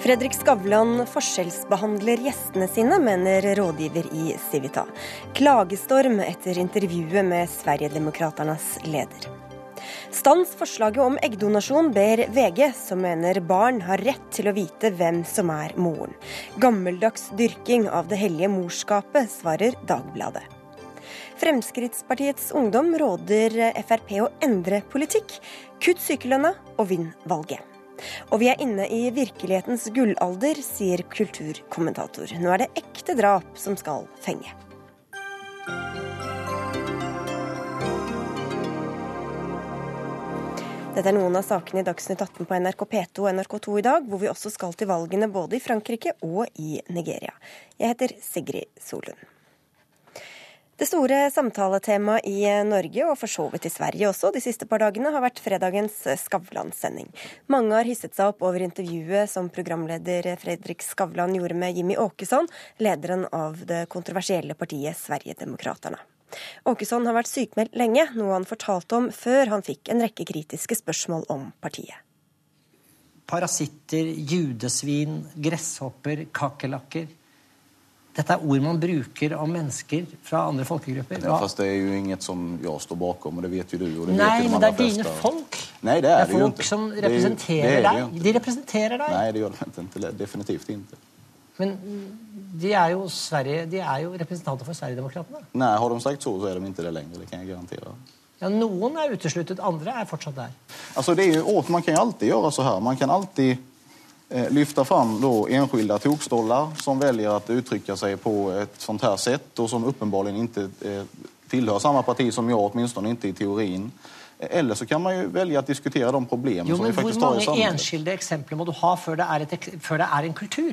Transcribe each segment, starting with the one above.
Fredrik Skavlan forskjellsbehandler gjestene sine, mener rådgiver i Civita. Klagestorm etter intervjuet med Sverigedemokraternas leder. Stans forslaget om eggdonasjon, ber VG, som mener barn har rett til å vite hvem som er moren. Gammeldags dyrking av det hellige morskapet, svarer Dagbladet. Fremskrittspartiets ungdom råder Frp å endre politikk. Kutt sykelønna og vinn valget. Og vi er inne i virkelighetens gullalder, sier kulturkommentator. Nå er det ekte drap som skal fenge. Dette er noen av sakene i Dagsnytt 18 på NRK P2 og NRK2 i dag, hvor vi også skal til valgene både i Frankrike og i Nigeria. Jeg heter Sigrid Solund. Det store samtaletemaet i Norge, og for så vidt i Sverige også, de siste par dagene, har vært fredagens Skavlan-sending. Mange har hisset seg opp over intervjuet som programleder Fredrik Skavlan gjorde med Jimmy Åkesson, lederen av det kontroversielle partiet Sverigedemokraterna. Åkesson har vært sykmeldt lenge, noe han fortalte om før han fikk en rekke kritiske spørsmål om partiet. Parasitter, judesvin, gresshopper, kakerlakker. Dette er ord man bruker om mennesker fra andre folkegrupper. Ja, fast det er jo inget som jeg står bakom, og det vet jo du. Og det Nei, vet jo de men det er dine folk. Nei, det Det er er det jo folk som Det er representerer det er det deg. De representerer deg. Nei, det gjør de ikke. Definitivt ikke. Men de er jo Sverige, de er jo representanter for Sverigedemokraterna. Nei, har de sagt så, så er de ikke det lenger. Det kan jeg garantere. Ja, noen er utesluttet, andre er fortsatt der. Altså, det er jo, man kan jo alltid gjøre så her. Man kan alltid lyfta fram då enskilda tokstollar som väljer att uttrycka sig på ett sånt här sätt och som uppenbarligen inte eh, tillhör samma parti som jag, åtminstone inte i teorin. Eh, Eller så kan man ju välja att diskutera de problem Jo, som vi Hvor faktiskt har i mange samhället. enskilde eksempler må du ha før det, er et, før det er en kultur?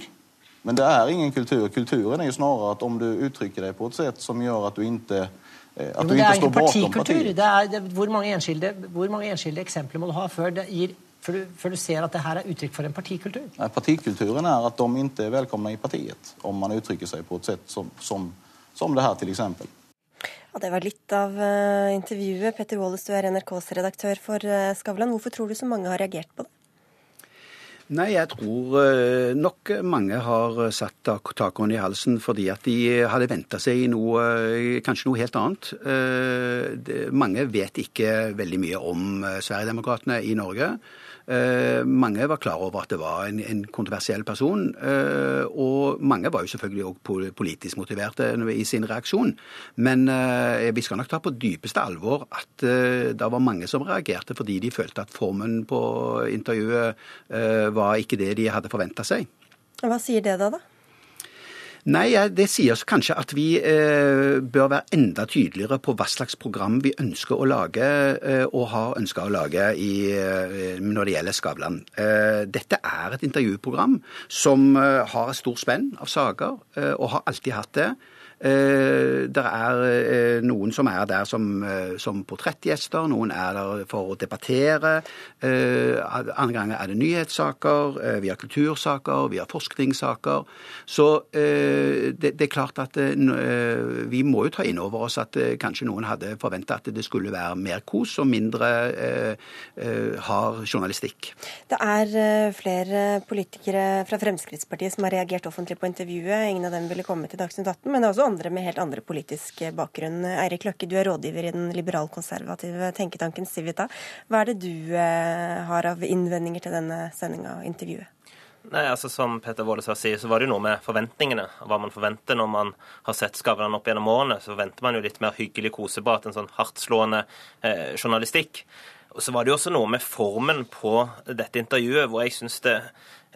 Men det är ingen kultur. Kulturen är ju snarere att om du uttrycker dig på ett sätt som gör att du inte, eh, Jo, men du er ikke står bakom partikultur. partiet. Det er, det, hvor, hvor mange enskilde eksempler må du ha før, det gir, før, du, før du ser at det her er uttrykk for en partikultur? Nej, Partikulturen är att de inte är välkomna i partiet om man uttrycker sig på ett sätt som, som, som det här till exempel. Ja, det var litt av uh, intervjuet. Petter Wallis, du er NRKs redaktør for uh, Skavlan. Hvorfor tror du så mange har reagert på det? Nei, jeg tror eh, nok mange har satt tak- takhånd i halsen fordi at de hadde venta seg noe, kanskje noe helt annet. Eh, det- Mange vet ikke veldig mye om Sverigedemokraterna i Norge. Eh, Mange var klar over at det var en, en kontroversiell person, eh, og mange var jo selvfølgelig også politisk motiverte i sin reaksjon. Men eh, vi skal nok ta på dypeste alvor at det var mange som reagerte fordi de følte at formen på intervjuet var ikke det de hadde forventa seg. Hva sier det da, da? Nei, det sier oss kanskje at vi eh, bør være enda tydeligere på hva slags program vi ønsker å lage, eh, og har ønska å lage i, eh, når det gjelder Skavlan. Eh, dette er et intervjuprogram som eh, har et stort spenn av saker, eh, og har alltid hatt det. Eh, det er eh, noen som er der som, eh, som portrettgjester, noen er der for å debattere. Andre ganger er det nyhetssaker, vi har kultursaker, vi har forskningssaker. Så det, det er klart at vi må jo ta inn over oss at kanskje noen hadde forventa at det skulle være mer kos og mindre hard journalistikk. Det er flere politikere fra Fremskrittspartiet som har reagert offentlig på intervjuet. Ingen av dem ville komme til Dagsnytt 18, men det andre med helt andre politisk bakgrunn. Eirik Løkke, du er rådgiver i den liberalkonservative tenketanken Civita. Hva er det du eh, har av innvendinger til denne sendinga og intervjuet? Nei, altså Som Peter Vålesvær sier, så var det jo noe med forventningene. Hva man forventer når man har sett Skavlan opp gjennom årene. Så forventer man jo litt mer hyggelig koseprat enn sånn hardtslående eh, journalistikk. Og så var det jo også noe med formen på dette intervjuet, hvor jeg syns det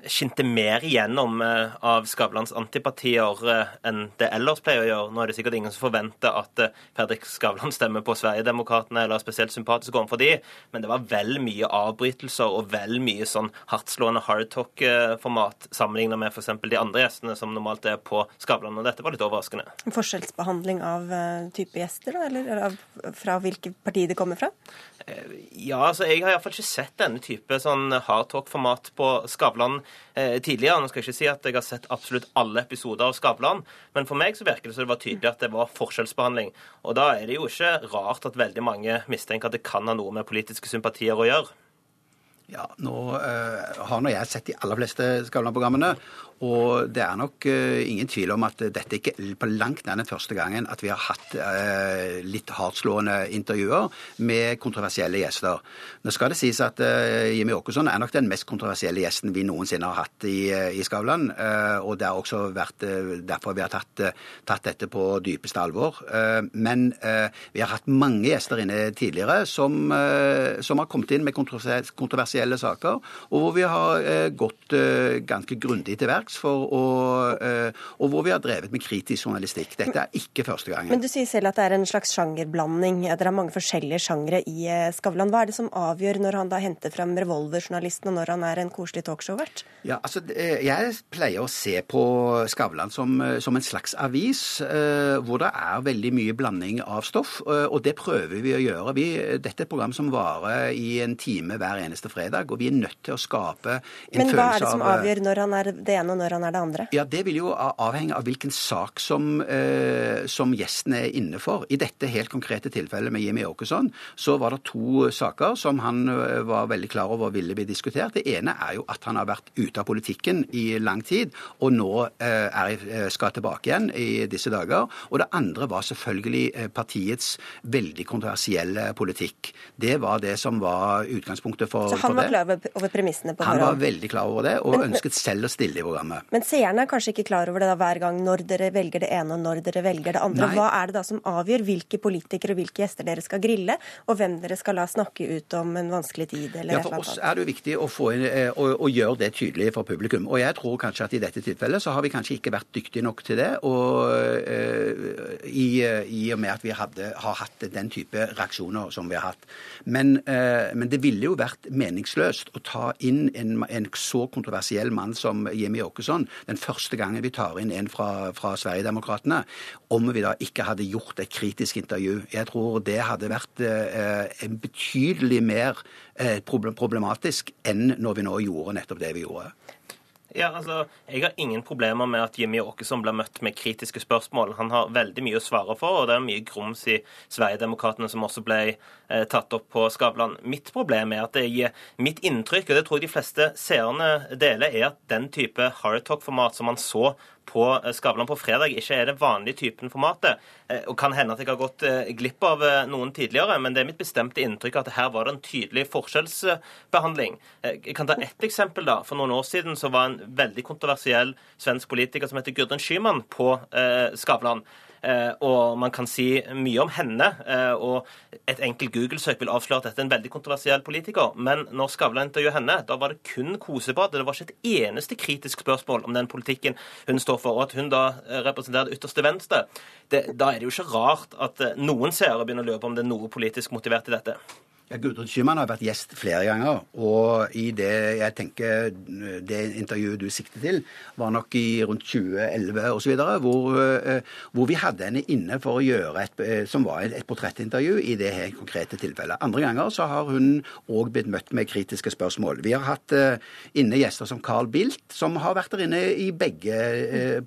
skinte mer igjennom eh, av Skavlans antipatier eh, enn det ellers pleier å gjøre. Nå er det sikkert ingen som forventer at eh, Fredrik Skavlan stemmer på Sverigedemokraterna eller er spesielt sympatisk overfor de, men det var vel mye avbrytelser og vel mye sånn hardtslående hardtalk-format sammenlignet med f.eks. de andre gjestene som normalt er på Skavlan, og dette var litt overraskende. Forskjellsbehandling av type gjester, da? Eller, eller av, fra hvilke parti de kommer fra? Ja, altså jeg har iallfall ikke sett denne type sånn hardtalk-format på Skavlan eh, tidligere. Nå skal jeg ikke si at jeg har sett absolutt alle episoder av Skavlan, men for meg så virker det som det var tydelig at det var forskjellsbehandling. Og da er det jo ikke rart at veldig mange mistenker at det kan ha noe med politiske sympatier å gjøre. Ja, nå øh, har nå jeg sett de aller fleste Skavlan-programmene, og det er nok uh, ingen tvil om at dette ikke på langt nær den første gangen at vi har hatt uh, litt hardtslående intervjuer med kontroversielle gjester. Nå skal det sies at Jimmy Åkesson er nok den mest kontroversielle gjesten vi noensinne har hatt i, i Skavlan, og det har også vært derfor vi har tatt, tatt dette på dypeste alvor. Men vi har hatt mange gjester inne tidligere som, som har kommet inn med kontroversielle kontroversielle saker, og hvor vi har eh, gått eh, ganske grundig til verks for å eh, Og hvor vi har drevet med kritisk journalistikk. Dette er ikke første gangen. Men du sier selv at det er en slags sjangerblanding. Dere har mange forskjellige sjangere i Skavlan. Hva er det som avgjør når han da henter fram revolverjournalisten, og når han er en koselig talkshow-vert? Ja, altså, jeg pleier å se på Skavlan som, som en slags avis, hvor det er veldig mye blanding av stoff. Og det prøver vi å gjøre. Vi, dette er et program som varer i en time hver eneste fredag fredag, og vi er nødt til å skape en følelse av Men hva er det som avgjør når han er det ene og når han er det andre? Ja, Det vil jo avhenge av hvilken sak som, eh, som gjesten er inne for. I dette helt konkrete tilfellet med Jimmy Åkesson så var det to saker som han eh, var veldig klar over ville bli diskutert. Det ene er jo at han har vært ute av politikken i lang tid, og nå eh, er, eh, skal tilbake igjen i disse dager. Og det andre var selvfølgelig eh, partiets veldig kontroversielle politikk. Det var det som var utgangspunktet for, så han var klar over, premissene på Han var veldig klar over det, og men, ønsket selv å stille i programmet. Men seerne er kanskje ikke klar over det da hver gang når dere velger det ene og når dere velger det andre. Nei. Hva er det da som avgjør hvilke politikere og hvilke gjester dere skal grille, og hvem dere skal la snakke ut om en vanskelig tid? Eller ja, For oss er det jo viktig å, få inn, eh, å, å, gjøre det tydelig for publikum. Og jeg tror kanskje at i dette tilfellet så har vi kanskje ikke vært dyktige nok til det. Og uh, i, i, og med at vi hadde, har hatt den type reaksjoner som vi har hatt. Men, uh, men det ville jo vært meningsløst å ta inn en, en, så kontroversiell mann som Jimmy Åkesson den første gangen vi tar inn en fra, fra Sverigedemokraterna, om vi da ikke hadde gjort et kritisk intervju. Jeg tror det hadde vært eh, betydelig mer eh, problematisk enn når vi nå gjorde nettopp det vi gjorde. Ja, altså, Jeg har ingen problemer med at Jimmy Åkesson blir møtt med kritiske spørsmål. Han har veldig mye å svare for, og det er mye grums i Sverigedemokraterna som også ble eh, tatt opp på Skavlan. Mitt problem er at det gir mitt inntrykk, og det tror jeg de fleste seerne deler, er at den type hardtalk-format som man så på eh, Skavlan på fredag ikke er det vanlige typen formatet. Eh, og Kan hende at jeg har gått eh, glipp av noen tidligere, men det er mitt bestemte inntrykk at her var det en tydelig forskjellsbehandling. Jeg kan ta ett eksempel. da. For noen år siden så var en veldig kontroversiell svensk politiker som heter Gudrun Schyman på Skavlan. Eh, og man kan si mye om henne. Eh, og et enkelt Google-søk vil avsløre at dette er en veldig kontroversiell politiker. Men når Skavlan intervjuet henne, da var det kun kosebad. Det var ikke et eneste kritisk spørsmål om den politikken hun står for. Og at hun da eh, representerer det ytterste venstre, det, da er det jo ikke rart at noen seere begynner å på om det er noe politisk motivert i dette. Ja, Gudrun Schyman har vært gjest flere ganger. Og i det jeg tenker det intervjuet du sikter til, var nok i rundt 2011 osv., hvor, eh, hvor vi hadde henne inne for å gjøre et, eh, som var et, portrettintervju i det her konkrete tilfellet. Andre ganger så har hun òg blitt møtt med kritiske spørsmål. Vi har hatt eh, inne gjester som Carl Bildt, som har vært der inne begge,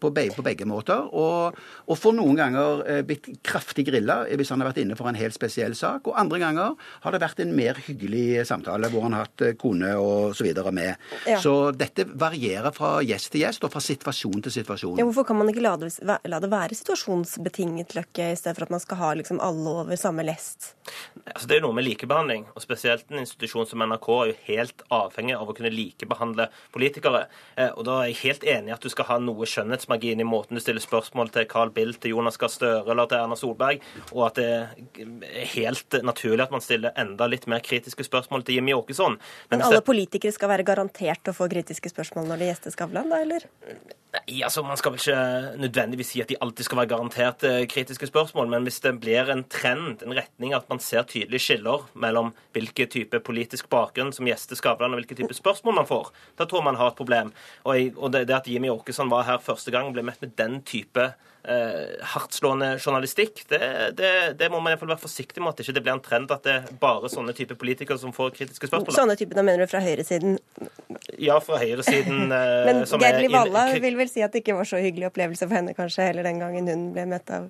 på, begge, på, begge, måter. Og, og for noen ganger blitt kraftig grilla hvis han har vært inne for en helt spesiell sak. Og andre ganger har det vært vært en mer hyggelig samtale hvor han har hatt eh, kone og så videre med. Ja. Så dette varierer fra gjest til gjest og fra situasjon til situasjon. Ja, hvorfor kan man ikke la det, la det være situasjonsbetinget løkke, i stedet for at man skal ha liksom alle over samme lest? Altså, det er noe med likebehandling, og spesielt en institusjon som NRK er jo helt avhengig av å kunne likebehandle politikere. Eh, og da er jeg helt enig i at du skal ha noe skjønnhetsmargin i måten du stiller spørsmål til Carl Bildt, til Jonas Gahr Støre eller til Erna Solberg, og at det er helt naturlig at man stiller enda enda litt mer kritiske spørsmål til Jimmy Åkesson. Men, Men alle politikere skal være garantert å få kritiske spørsmål når de gjester Skavlan, da, eller? Nei, altså Man skal vel ikke nødvendigvis si at de alltid skal være garantert eh, kritiske spørsmål, men hvis det blir en trend, en retning, at man ser tydelige skiller mellom hvilken type politisk bakgrunn som gjester Skavlan, og hvilke type spørsmål man får, da tror man har et problem. Og, det, at Jimmy Åkesson var her første gang ble møtt med den type eh, hardtslående journalistikk, det, det, det, må man i hvert fall være forsiktig med at det ikke blir en trend at det er bare sånne type politikere som får kritiske spørsmål. Sånne typer, da mener du fra høyresiden? Ja, fra høyresiden. Eh, Men Gerli Valla vil vel si at det ikke var så hyggelig opplevelse for henne kanskje heller den gangen hun ble møtt av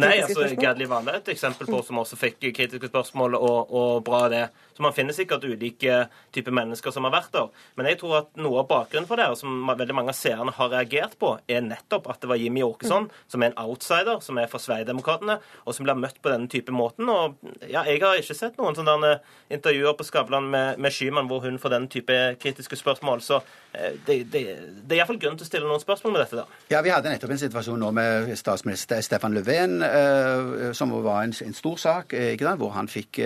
Nei, altså? Gerd Liv Valla er et eksempel på som også fikk kritiske spørsmål, og, og bra det. Så man finner sikkert ulike typer mennesker som har vært der. Men jeg tror at noe av bakgrunnen for det, og som veldig mange av seerne har reagert på, er nettopp at det var Jimmy Åkesson, som er en outsider, som er fra Sverigedemokraterna, og som blir møtt på denne type måten. Og ja, jeg har ikke sett noen sånne intervjuer på Skavlan med, med Skyman hvor hun får den type kritiske spørsmål. Så eh, det, det, det er iallfall grunn til å stille noen spørsmål med dette. da. Ja, Vi hadde nettopp en situasjon nå med statsminister Stefan Löfven, eh, som var en, en stor sak, eh, hvor han fikk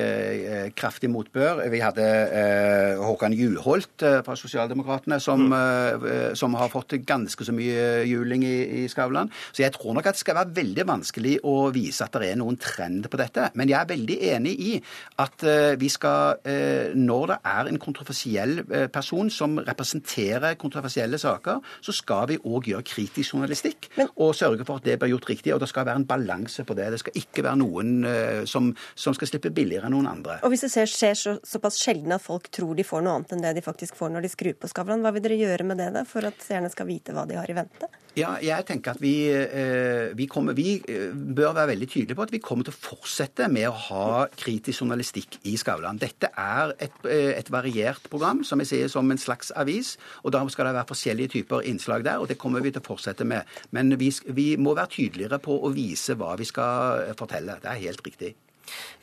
kraftig motbør. Vi hadde eh, Håkan Juholt eh, fra Sosialdemokratene, som, eh, som har fått ganske så mye juling i, i Skavlan. Så jeg tror nok at det skal være veldig vanskelig å vise at det er noen trend på dette. Men jeg er veldig enig i at eh, vi skal, eh, når det er en kontroversiell eh, person som representerer kontroversielle saker, så skal vi òg gjøre kritisk journalistikk og sørge for at det blir gjort riktig. Og det skal være en balanse på det. Det skal ikke være noen eh, som, som skal slippe billigere enn noen andre. Og hvis det ser, skjer så, såpass sjeldne at folk tror de får noe annet enn det de faktisk får når de skrur på Skavlan, hva vil dere gjøre med det da, for at seerne skal vite hva de har i vente? Ja, jeg tenker at vi, eh, vi, kommer, vi eh, bør være veldig tydelige på at vi kommer til å fortsette med å ha kritisk journalistikk i Skavlan. Dette er et, eh, et variert program, som jeg sier, som en slags avis. Og da skal det være forskjellige typer innslag der, og det kommer vi til å fortsette med. Men vi, vi må være tydeligere på å vise hva vi skal fortelle. Det er helt riktig.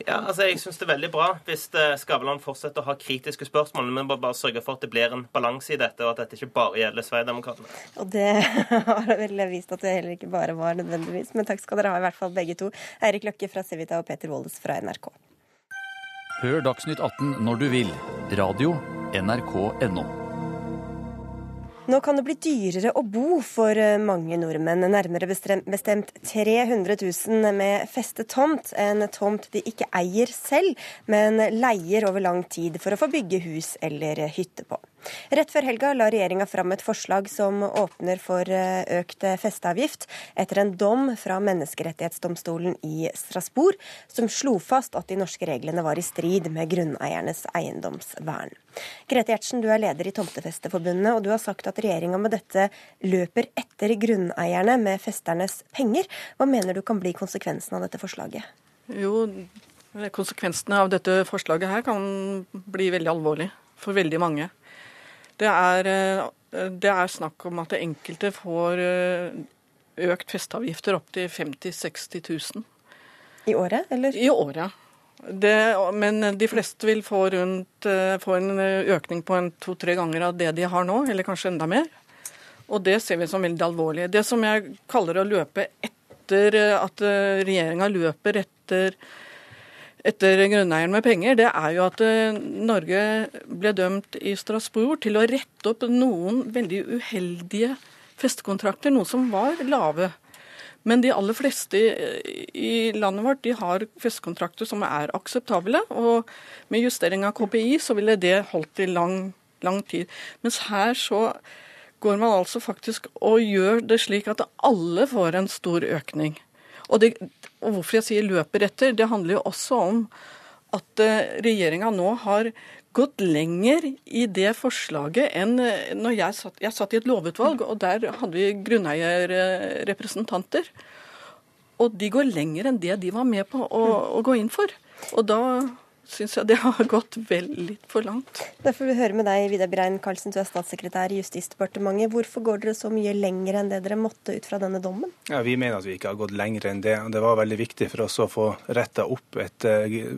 Ja, altså Jeg syns det er veldig bra hvis eh, Skavlan fortsetter å ha kritiske spørsmål, men bare, bare sørge for at det blir en balanse i dette, og at dette ikke bare gjelder Sverigedemokraterna. Og det har vel vist at det heller ikke bare var nødvendigvis. Men takk skal dere ha, i hvert fall begge to. Eirik Løkke fra Civita og Peter Woldes fra NRK. Hør Dagsnytt 18 når du vil. Radio NRK.no. Nå kan det bli dyrere å bo for eh, mange nordmenn. Nærmere bestemt, bestemt 300 000 med festet tomt. En tomt de ikke eier selv, men leier over lang tid for å få bygge hus eller hytte på. Rett før helga la regjeringa fram et forslag som åpner for eh, økt festeavgift, etter en dom fra Menneskerettighetsdomstolen i Strasbourg, som slo fast at de norske reglene var i strid med grunneiernes eiendomsvern. Grete Gjertsen, du er leder i Tomtefesteforbundet, og du har sagt at regjeringa med dette løper etter grunneierne med festernes penger. Hva mener du kan bli konsekvensen av dette forslaget? Jo, konsekvensene av dette forslaget her kan bli veldig alvorlig for veldig mange. Det er, eh, det er snakk om at enkelte får eh, økt festeavgifter opp til 50 000-60 000. I året, eller? I året. Det, men de fleste vil få, rundt, eh, få en økning på to-tre ganger av det de har nå, eller kanskje enda mer. Og det ser vi som veldig alvorlig. Det som jeg kaller å løpe etter at regjeringa løper etter etter grunneieren med penger, det er jo at Norge ble dømt i Strasbourg til å rette opp noen veldig uheldige festekontrakter, noe som var lave. Men de aller fleste i landet vårt de har festekontrakter som er akseptable. Og med justering av KPI så ville det holdt i lang, lang tid. Mens her så går man altså faktisk og gjør det slik at alle får en stor økning. Og, det, og hvorfor jeg sier løper etter, det handler jo også om at regjeringa nå har gått lenger i det forslaget enn når jeg satt, jeg satt i et lovutvalg, og der hadde vi grunneierrepresentanter. Og de går lenger enn det de var med på å, å gå inn for. Og da syns jeg det har gått vel litt for langt. Da får vi høre med deg, Vidar Brein Karlsen, du er statssekretær i Justisdepartementet. Hvorfor går dere så mye lenger enn det dere måtte ut fra denne dommen? Ja, Vi mener at vi ikke har gått lenger enn det. Det var veldig viktig for oss å få retta opp et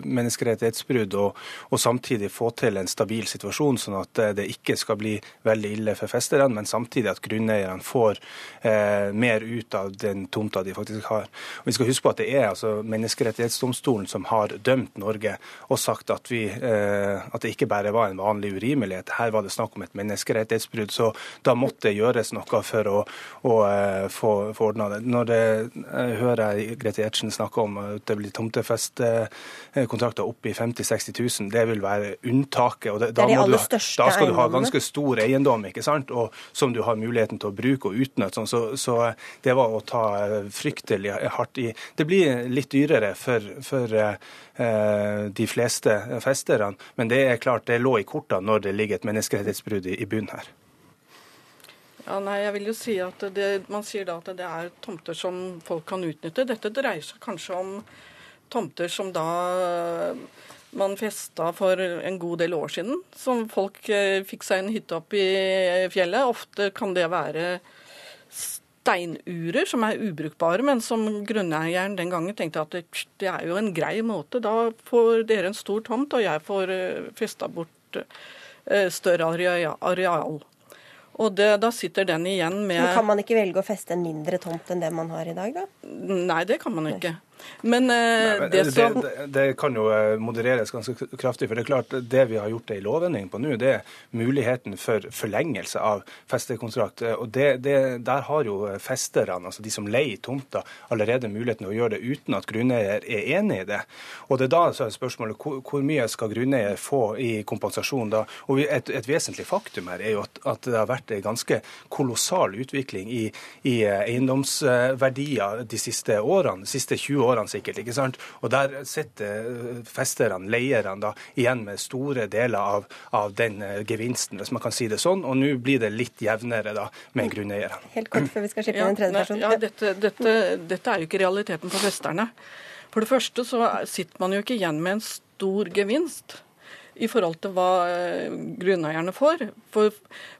menneskerettighetsbrudd, og, og, samtidig få til en stabil situasjon, sånn at det ikke skal bli veldig ille for festerne, men samtidig at grunneierne får eh, mer ut av den tomta de faktisk har. Og vi skal huske på at det er altså Menneskerettighetsdomstolen som har dømt Norge. og og sagt at, vi, eh, at, det ikke bare var en vanlig urimelighet. Her var det snakk om et menneskerettighetsbrudd. Så da måtte det gjøres noe for å, å uh, få, få ordna det. Når det, jeg hører jeg Grete Gjertsen snakke om at det blir tomtefestkontrakter opp i 50 000-60 000, det vil være unntaket. og det, det er de aller du, Da skal du ha ganske stor eiendom ikke sant? Og, som du har muligheten til å bruke og utnytte. Sånn. Så, så det var å ta fryktelig hardt i. Det blir litt dyrere for, for de fleste festerne, men det er klart det lå i kortene når det ligger et menneskerettighetsbrudd i bunnen her. Ja, nei, jeg vil jo si at det, Man sier da at det er tomter som folk kan utnytte. Dette dreier seg kanskje om tomter som da man festa for en god del år siden. Som folk eh, fikk seg en hytte opp i fjellet. Ofte kan det være steinurer som er ubrukbare, men som grunneieren den gangen tenkte at det, er jo en grei måte. Da får dere en stor tomt, og jeg får eh, festa bort eh, større areal. Og det, da sitter den igjen med Men Kan man ikke velge å feste en mindre tomt enn det man har i dag, da? Nei, det kan man ikke. Men, eh, Nei, men det, det, som det, det kan jo eh, modereres ganske kraftig. for Det er klart, det vi har gjort ei lovendring på nå, det er muligheten for forlengelse av festekontrakt. Eh, og det, det, Der har jo festerne, altså de som leier tomta, allerede muligheten til å gjøre det uten at grunneier er enig i det. Og det er da så er spørsmålet hvor, hvor mye skal grunneier få i kompensasjon da? Og et, et vesentlig faktum her er jo at, at, det har vært en ganske kolossal utvikling i, i eiendomsverdier de siste årene, de siste 20 årene årene sikkert. ikke sant? Og der sitter eh, festerne, leierne, da, igjen med store deler av, av, den eh, gevinsten, hvis man kan si det sånn. Og nå blir det litt jevnere da med grunneierne. Helt kort før vi skal slippe inn en tredje person. Ja, dette, dette, dette er jo ikke realiteten for festerne. For det første så sitter man jo ikke igjen med en stor gevinst i forhold til hva eh, grunneierne får. For,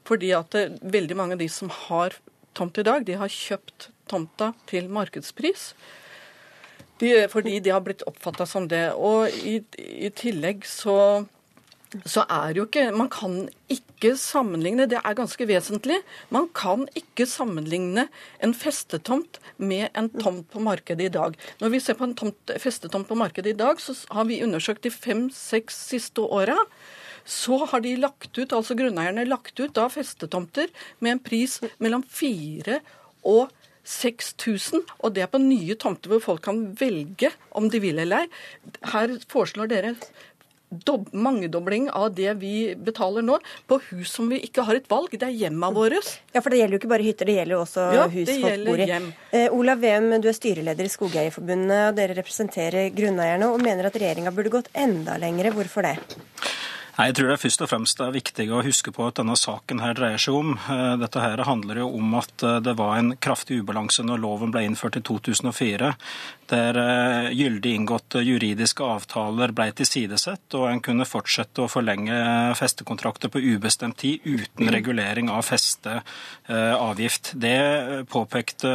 fordi at veldig mange av de som har tomt i dag, de har kjøpt tomta til markedspris. De, fordi de har blitt oppfatta som det. Og i, i tillegg så, så er jo ikke Man kan ikke sammenligne, det er ganske vesentlig. Man kan ikke sammenligne en festetomt med en tomt på markedet i dag. Når vi ser på en tomt, festetomt på markedet i dag, så har vi undersøkt de fem-seks siste åra så har de lagt ut, altså grunneierne lagt ut da festetomter med en pris mellom 4 og 6000, og det er på nye tomter hvor folk kan velge om de vil eller ei. Her foreslår dere mangedobling av det vi betaler nå, på hus som vi ikke har et valg. Det er hjemma våre. Ja, for det gjelder jo ikke bare hytter, det gjelder jo også ja, hus folk bor i. Eh, Olav Wem, du er styreleder i Skogeierforbundet, og dere representerer grunneierne og mener at regjeringa burde gått enda lengre. Hvorfor det? Nei, Jeg tror det er først og fremst det er viktig å huske på at denne saken her dreier seg om. Eh, dette her handler jo om at eh, det var en kraftig ubalanse når loven ble innført i 2004, der eh, gyldig inngåtte juridiske avtaler ble tilsidesett, og en kunne fortsette å forlenge festekontrakter på ubestemt tid uten regulering av festeavgift. Det påpekte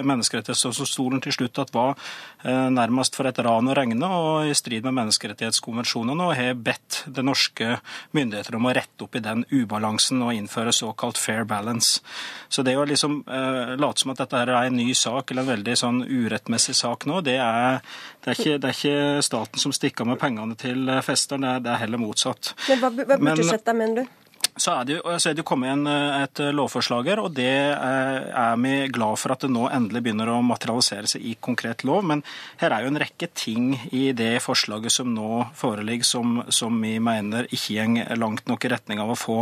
Menneskerettighetsdomstolen til slutt at var nærmest for et ran å regne, og i strid med menneskerettighetskonvensjonene, og har bedt det norske myndigheter om å rette opp i den ubalansen og innføre såkalt fair balance. Så det å liksom eh, late som at dette er en ny sak eller en veldig sånn urettmessig sak nå, det er, det er, ikke, det er ikke, staten som stikker med pengene til festeren, det er, det er heller motsatt. Men hva, hva burde du sette, mener du? Så er det så er det kommet en, eh, et lovforslag her, og det er, er vi glad for at det nå endelig begynner å materialisere seg i konkret lov. Men her er jo en rekke ting i det forslaget som nå foreligger som, som vi mener ikke går langt nok i retning av å få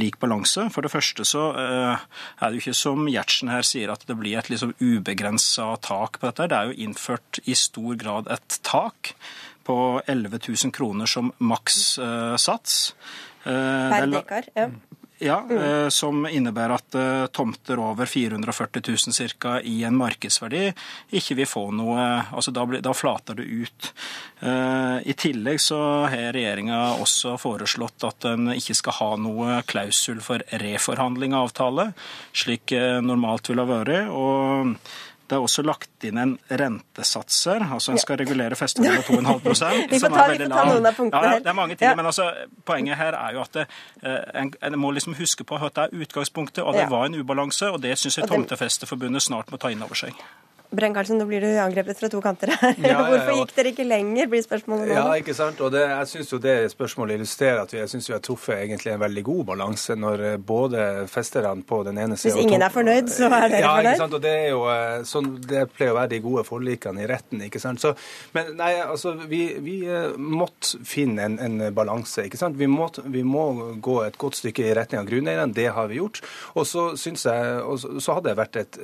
lik balanse. For det første så er det jo ikke som Gjertsen her sier, at det blir et liksom ubegrensa tak på dette. Det er jo innført i stor grad et tak på 11 000 kroner som makssats. Uh, Eh, per dekar? Ja. Ja, mm. som innebærer at eh, tomter over 440 000 cirka, i en markedsverdi ikke vil få noe altså Da, blir, da flater det ut. I tillegg så har regjeringa også foreslått at en ikke skal ha noe klausul for reforhandling av avtale, slik normalt ville ha vært. og det er også lagt inn en rentesatser, altså en skal regulere festemål med 2,5 Vi får ta, vi får ta noen av punktene her. Ja, det er mange ting, ja. men altså, poenget her er jo at det, eh, en, en, må liksom huske på at det er utgangspunktet, og det ja. var en ubalanse, og det syns jeg Tomtefesteforbundet snart må ta inn over seg. Brenn-Karlsen, nå blir du angrepet fra to kanter her. Ja, Hvorfor gikk dere ikke lenger, blir spørsmålet nå. Ja, ikke sant. Og det, jeg syns jo det spørsmålet illustrerer at vi, jeg synes vi har truffet egentlig en veldig god balanse når eh, både festerne på den ene siden Hvis ingen er fornøyd, så er dere ja, fornøyd? Ikke sant? Og det er jo eh, sånn det pleier å være de gode forlikene i retten, ikke sant. Så, men nei, altså, vi, vi eh, måtte finne en, en balanse, ikke sant. Vi må, vi må, gå et godt stykke i retning av grunneierne, det har vi gjort. Og så syns jeg, og så, så hadde det vært et,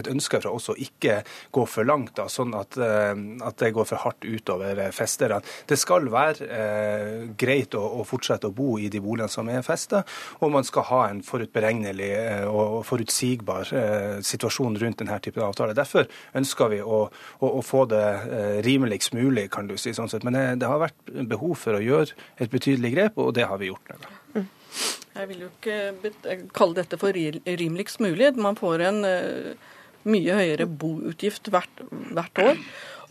et ønske fra oss å ikke gå for langt, da, sånn at, at det går for hardt utover festerne. Det skal være eh, greit å, å, fortsette å bo i de boligene som er festet, og man skal ha en forutberegnelig og forutsigbar eh, situasjon rundt denne typen avtaler. Derfor ønsker vi å, å, å få det eh, rimeligst mulig, kan du si. sånn sett. Men det, det har vært behov for å gjøre et betydelig grep, og det har vi gjort nå. Mm. Jeg vil jo ikke kalle dette for rimeligst mulig. Man får en mye høyere boutgift hvert, hvert år.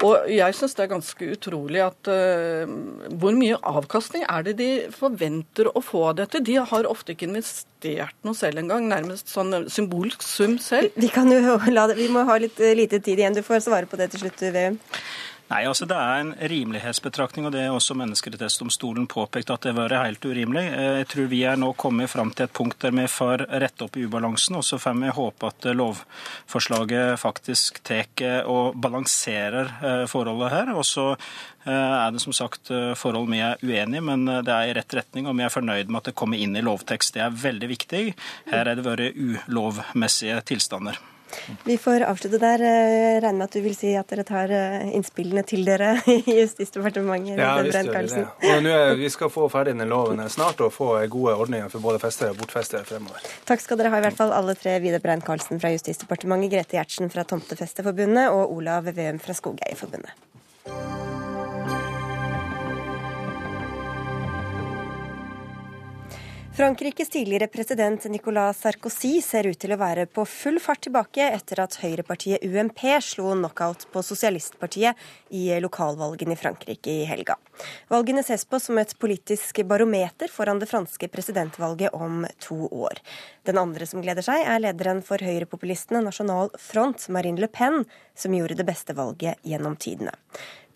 Og jeg syns det er ganske utrolig at uh, Hvor mye avkastning er det de forventer å få av dette? De har ofte ikke investert noe selv engang, nærmest sånn symbolsk sum selv. Vi, kan jo la det, vi må ha litt lite tid igjen. Du får svare på det til slutt, VM. Nei, altså Det er en rimelighetsbetraktning, og det er også Menneskerettighetsdomstolen påpekt at det var helt urimelig. Eh, jeg tror vi er nå kommet fram til et punkt der vi får rette opp i ubalansen, og så får vi håpe at lovforslaget faktisk tar og balanserer eh, forholdet her. Og så eh, er det som sagt forhold vi er uenige men det er i rett retning, og vi er fornøyd med at det kommer inn i lovtekst. Det er veldig viktig. Her er det vært ulovmessige tilstander. Vi får avslutte der. Jeg regner med at du vil si at dere tar eh, innspillene til dere i Justisdepartementet? Ja, visst gjør vi det. Og nå er, vi skal få ferdig denne loven snart og få gode ordninger for både festere og bortfestere fremover. Takk skal dere ha, i hvert fall alle tre. Vidar Brein-Karlsen fra Justisdepartementet, Grete Gjertsen fra Tomtefesteforbundet og Olav Veum fra Skogeierforbundet. Frankrikes tidligere president Nicolas Sarkozy ser ut til å være på full fart tilbake etter at høyrepartiet UMP slo knockout på Sosialistpartiet i lokalvalgene i Frankrike i helga. Valgene ses på som et politisk barometer foran det franske presidentvalget om to år. Den andre som gleder seg, er lederen for høyrepopulistene Nasjonal Front, Marine Le Pen, som gjorde det beste valget gjennom tidene.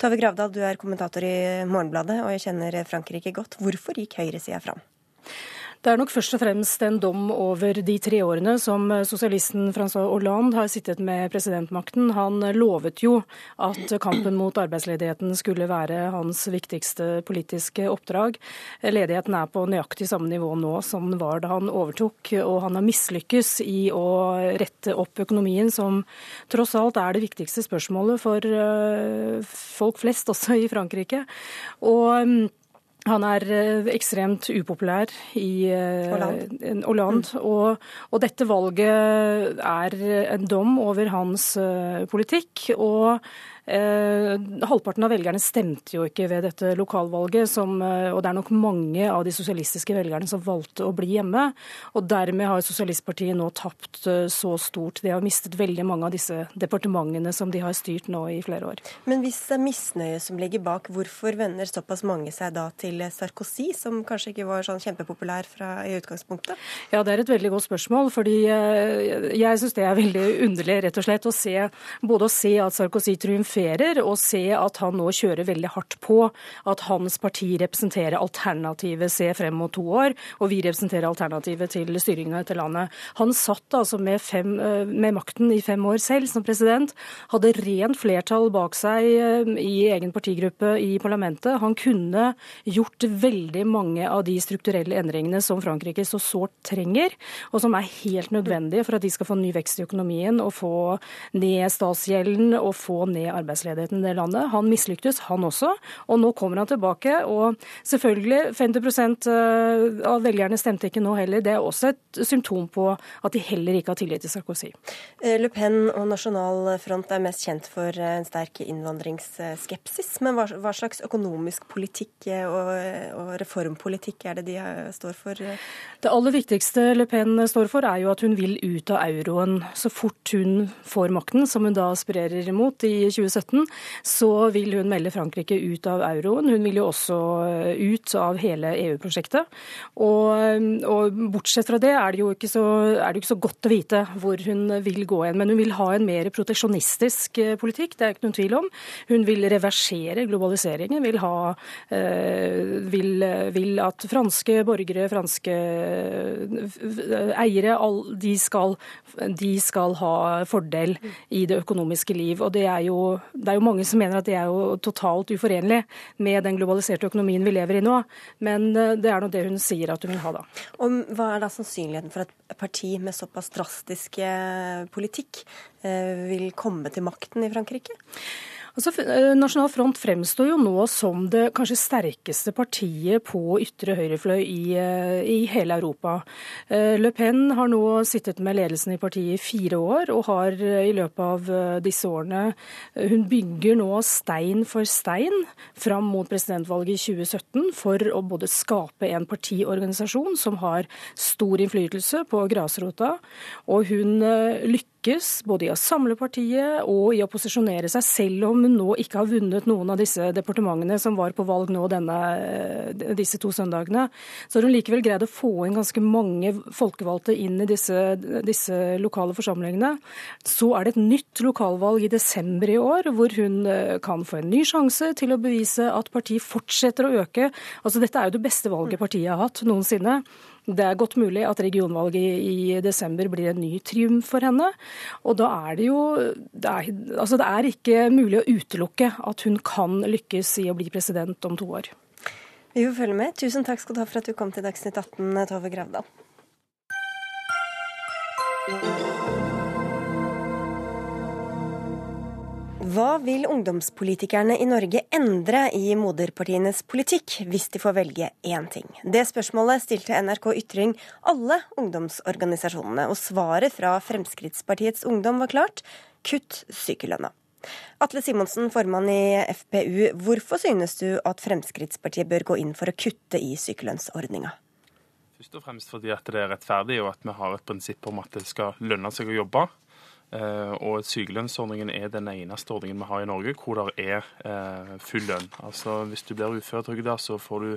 Tove Gravdal, du er kommentator i Morgenbladet, og jeg kjenner Frankrike godt. Hvorfor gikk høyresida fram? Det er nok først og fremst en dom over de tre årene som sosialisten Francois Hollande har sittet med presidentmakten. Han lovet jo at kampen mot arbeidsledigheten skulle være hans viktigste politiske oppdrag. Ledigheten er på nøyaktig samme nivå nå som den var da han overtok, og han har mislykkes i å rette opp økonomien, som tross alt er det viktigste spørsmålet for eh, folk flest, også i Frankrike. Og mm, han er eh, ekstremt upopulær i Hollande. Mm. Og, og, dette valget er en dom over hans eh, politikk. og Eh, halvparten av velgerne stemte jo ikke ved dette lokalvalget, som, eh, og det er nok mange av de sosialistiske velgerne som valgte å bli hjemme. Og dermed har Sosialistpartiet nå tapt eh, så stort. De har mistet veldig mange av disse departementene som de har styrt nå i flere år. Men hvis det er misnøye som ligger bak, hvorfor vender såpass mange seg da til Sarkozy, som kanskje ikke var sånn kjempepopulær fra, i utgangspunktet? Ja, det er et veldig godt spørsmål, fordi jeg syns det er veldig underlig rett og slett å se både å se at Sarkozy triumferer triumferer, og se at han nå kjører veldig hardt på at hans parti representerer alternativet se frem mot to år, og vi representerer alternativet til styringa etter landet. Han satt altså med, fem, eh, med, makten i fem år selv som president, hadde rent flertall bak seg eh, i egen partigruppe i parlamentet. Han kunne gjort veldig mange av de strukturelle endringene som Frankrike så sårt trenger, og som er helt nødvendige for at de skal få ny vekst i økonomien og få ned statsgjelden og få ned arbeidsledigheten arbeidsledigheten i det landet. Han mislyktes, han også. Og nå kommer han tilbake. Og selvfølgelig, 50 eh, av velgerne stemte ikke nå heller. Det er også et symptom på at de heller ikke har tillit til Sarkozy. Eh, Le Pen og Nasjonal Front er mest kjent for eh, en sterk innvandringsskepsis. Men hva, slags økonomisk politikk og, reformpolitikk er det de står for? Det aller viktigste Le Pen står for, er jo at hun vil ut av euroen så fort hun får makten, som hun da aspirerer imot i 2017. 2017, så vil hun melde Frankrike ut av euroen. Hun vil jo også eh, ut av hele EU-prosjektet. Og, eh, og, bortsett fra det er det jo ikke så, ikke så godt å vite hvor hun vil gå hen. Men hun vil ha en mer proteksjonistisk eh, politikk, det er ikke noen tvil om. Hun vil reversere globaliseringen, vil, ha, vil, vil at franske borgere, franske eiere, de skal, de skal ha fordel i det økonomiske liv. Og det er jo Det er jo mange som mener at det er jo totalt uforenlig med den globaliserte økonomien vi lever i nå, men det er nå det hun sier at hun vil ha da. Og hva er da sannsynligheten for at et parti med såpass drastiske politikk vil komme til makten i Frankrike? Altså, eh, Nasjonal Front fremstår jo nå som det kanskje sterkeste partiet på ytre høyrefløy i, eh, i, hele Europa. Eh, Le Pen har nå sittet med ledelsen i partiet i fire år, og har i løpet av disse årene Hun bygger nå stein for stein fram mot presidentvalget i 2017 for å både skape en partiorganisasjon som har stor innflytelse på grasrota, og hun lykkes lykkes både i å samle partiet og i å posisjonere seg, selv om hun nå ikke har vunnet noen av disse departementene som var på valg nå denne, eh, disse to søndagene. Så har hun likevel greid å få inn ganske mange folkevalgte inn i disse, disse lokale forsamlingene. Så er det et nytt lokalvalg i desember i år, hvor hun eh, kan få en ny sjanse til å bevise at partiet fortsetter å øke. Altså Dette er jo det beste valget partiet har hatt noensinne. Det er godt mulig at regionvalget i desember blir en ny triumf for henne. Og da er det jo det er, altså det er ikke mulig å utelukke at hun kan lykkes i å bli president om to år. Vi får følge med. Tusen takk skal du ha for at du kom til Dagsnytt 18, Tove Gravdal. Hva vil ungdomspolitikerne i Norge endre i moderpartienes politikk hvis de får velge én ting? Det spørsmålet stilte NRK Ytring alle ungdomsorganisasjonene, og svaret fra Fremskrittspartiets Ungdom var klart kutt sykelønna. Atle Simonsen, formann i FPU, hvorfor synes du at Fremskrittspartiet bør gå inn for å kutte i sykelønnsordninga? Først og fremst fordi at det er rettferdig, og at vi har et prinsipp om at det skal lønne seg å jobbe. Eh, og sykelønnsordningen er den eneste ordningen vi har i Norge hvor det er eh, full lønn. Altså Hvis du blir uføretrygda, så får du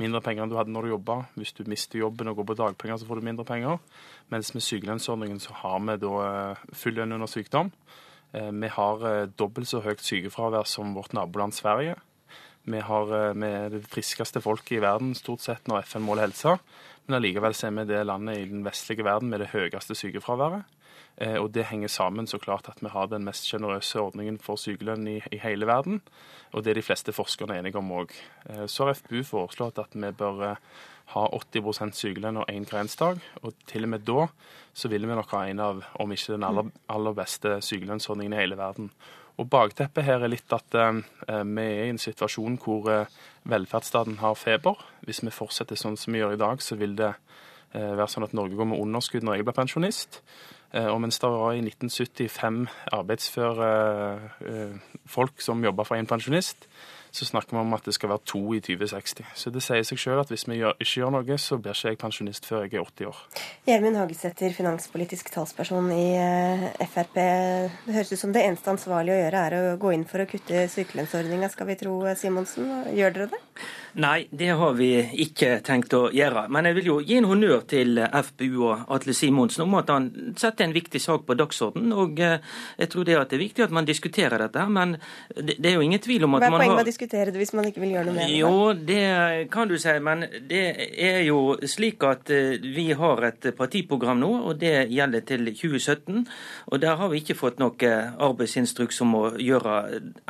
mindre penger enn du hadde når du jobba. Hvis du mister jobben og går på dagpenger, så får du mindre penger. Mens med sykelønnsordningen så har vi da eh, full lønn under sykdom. Vi har dobbelt så høyt sykefravær som vårt naboland Sverige. Vi, har, vi er det friskeste folket i verden stort sett når FN måler helse. Men allikevel er vi det landet i den vestlige verden med det høyeste sykefraværet. Eh, og Det henger sammen så klart at vi har den mest sjenerøse ordningen for sykelønn i, i, hele verden. Og det er de fleste forskerne enige om òg. Eh, så har FPU foreslått at vi bør eh, ha 80% sykelønn og én karensdag. Og til og med da så vil vi nok ha en av, om ikke den aller, aller beste sykelønnsordningen i hele verden. Og Bakteppet her er litt at eh, vi er i en situasjon hvor eh, velferdsstaten har feber. Hvis vi fortsetter sånn som vi gjør i dag, så vil det eh, være sånn at Norge går med underskudd når jeg blir pensjonist. Eh, og mens det var i 1975 arbeidsføre eh, folk som jobba for en pensjonist, så snakker vi om at det skal være to i 2060. Så det sier seg selv at hvis vi ikke gjør noe, så blir ikke jeg pensjonist før jeg er 80 år. Gjermund Hagesæter, finanspolitisk talsperson i eh, Frp. Det høres ut som det eneste ansvarlige å gjøre er å gå inn for å kutte sykelønnsordninga, skal vi tro Simonsen. Gjør dere det? Nei, det har vi ikke tenkt å gjøre. Men jeg vil jo gi en honnør til FPU og Atle Simonsen om at han setter en viktig sak på dagsordenen. Og eh, jeg tror det er viktig at man diskuterer dette. Men det er jo ingen tvil om at man har Hva er poenget med å diskutere det hvis man ikke vil gjøre noe med det? Jo, det kan du si. Men det er jo slik at eh, vi har et partiprogram nå, og det gjelder til 2017. Og der har vi ikke fått noe arbeidsinstruks om å gjøre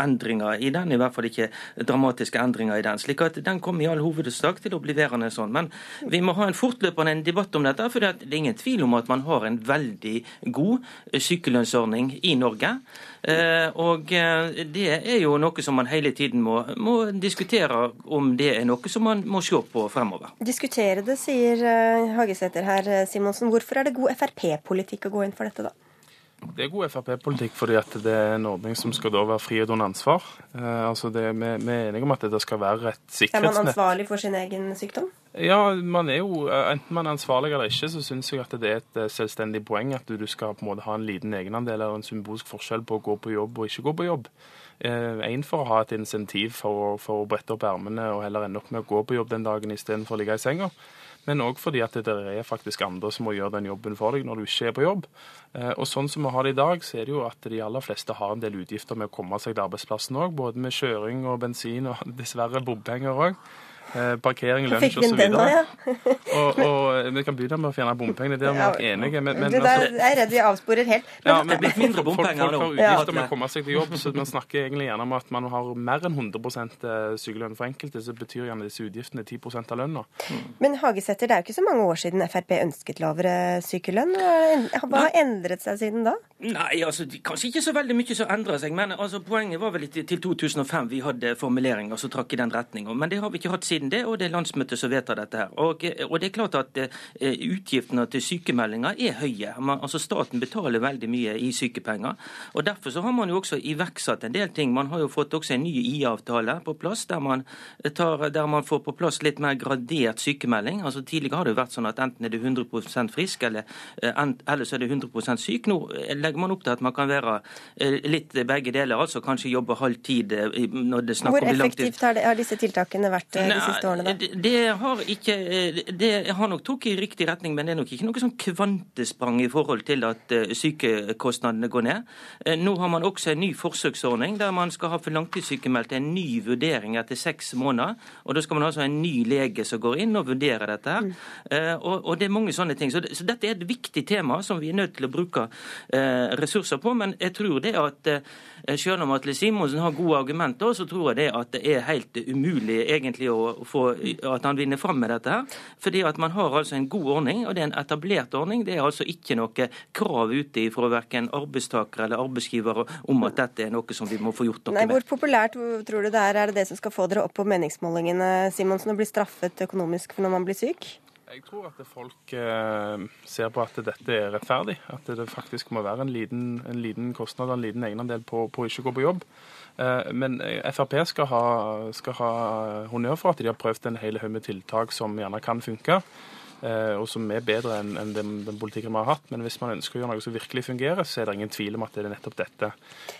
endringer i den. I hvert fall ikke dramatiske endringer i den. slik at den den kommer i all hovedsak til å bli værende sånn. Men vi må ha en fortløpende debatt om dette, for det er ingen tvil om at man har en veldig god sykelønnsordning i Norge. Eh, og eh, det er jo noe som man hele tiden må, må diskutere om det er noe som man må se på fremover. Diskutere det, sier eh, Hagesæter her, Simonsen. Hvorfor er det god Frp-politikk å gå inn for dette, da? Det er god Frp-politikk fordi det er en ordning som skal da være og under ansvar. Eh, altså det, vi, vi, er enige om at det skal være et sikkerhetsnett. Er man ansvarlig for sin egen sykdom? Ja, man er jo, eh, enten man er ansvarlig eller ikke, så syns jeg at det er et eh, selvstendig poeng at du skal på en måte ha en liten egenandel eller en symbolsk forskjell på å gå på jobb og ikke gå på jobb. Én for å ha et insentiv for, for å brette opp ermene og heller ende opp med å gå på jobb den dagen istedenfor å ligge i senga men òg fordi at det er faktisk andre som må gjøre den jobben for deg når du ikke er på jobb. Eh, og sånn som vi har det i dag, så er det jo at de aller fleste har en del utgifter med å komme seg til arbeidsplassen òg, både med kjøring og bensin og dessverre bompenger òg. Eh, parkering, lunsj osv. ja. Og, og vi kan begynne med å fjerne bompengene. Det er vi nok enige men, men altså, jeg er redd vi avsporer helt. ja, Men, men blitt mindre bompenger folk, nå. folk har utgifter med å komme seg til jobb, så man snakker egentlig gjerne om at man har mer enn 100 sykelønn for enkelte, så betyr gjerne disse utgiftene 10 av lønna. men Hagesæter, det er jo ikke så mange år siden Frp ønsket lavere sykelønn. Hva har endret seg siden da? Nei, altså, kanskje ikke så veldig mye som endrer seg. Men altså, poenget var vel til 2005 vi hadde formuleringer som trakk i den retninga. Men det har vi ikke hatt siden det, og det er landsmøtet som vedtar dette her. Og, eh, og det er klart at eh, utgiftene til sykemeldinger er høye. Man, altså Staten betaler veldig mye i sykepenger. og Derfor så har man jo også iverksatt en del ting. Man har jo fått også en ny IA-avtale på plass, der man, tar, der man får på plass litt mer gradert sykemelding. Altså Tidligere har det jo vært sånn at enten er du 100% frisk, eller, eh, eller så er du 100 syk. Nå eh, legger man opp til at man kan være eh, litt begge deler, altså kanskje jobbe halv tid eh, når det er snakk Hvor om langtid. effektivt har, disse tiltakene vært de siste årene? da? Det, det har ikke eh, Det har nok tatt i riktig retning, men det er nok ikke noe sånn kvantesprang i forhold til at eh, sykekostnadene går ned. Eh, Nå har man også en ny forsøksordning der man skal ha for langtidssykemeldte en ny vurdering etter seks måneder. Og da skal man altså ha en ny lege som går inn og vurderer dette. her. Mm. Og, og det er mange sånne ting. Så, det, så dette er et viktig tema som vi er nødt til å bruke eh, ressurser på. Men jeg tror det at eh, selv om Atle Simonsen har gode argumenter, så tror jeg det at det er helt umulig egentlig å få at han vinner fram med dette her. Fordi at man har altså en god ordning, og det er en etablert ordning. Det er altså ikke noe krav ute fra verken arbeidstakere eller arbeidsgivere om at dette er noe som vi må få gjort noe Nei, med. Hvor populært tror du det er? Er det det som skal få dere opp på meningsmålingene, Simonsen, å bli straffet økonomisk for når man blir syk? Jeg tror at folk eh, ser på at dette er rettferdig. At det faktisk må være en liten, en liten kostnad og en liten egenandel på, på å ikke gå på jobb. Eh, men Frp skal ha, skal ha honnør for at de har prøvd en hel haug med tiltak som gjerne kan funke. Eh, Og som er bedre enn den, den politikken vi har hatt. Men hvis man ønsker å gjøre noe som virkelig fungerer, så er det ingen tvil om at det er nettopp dette.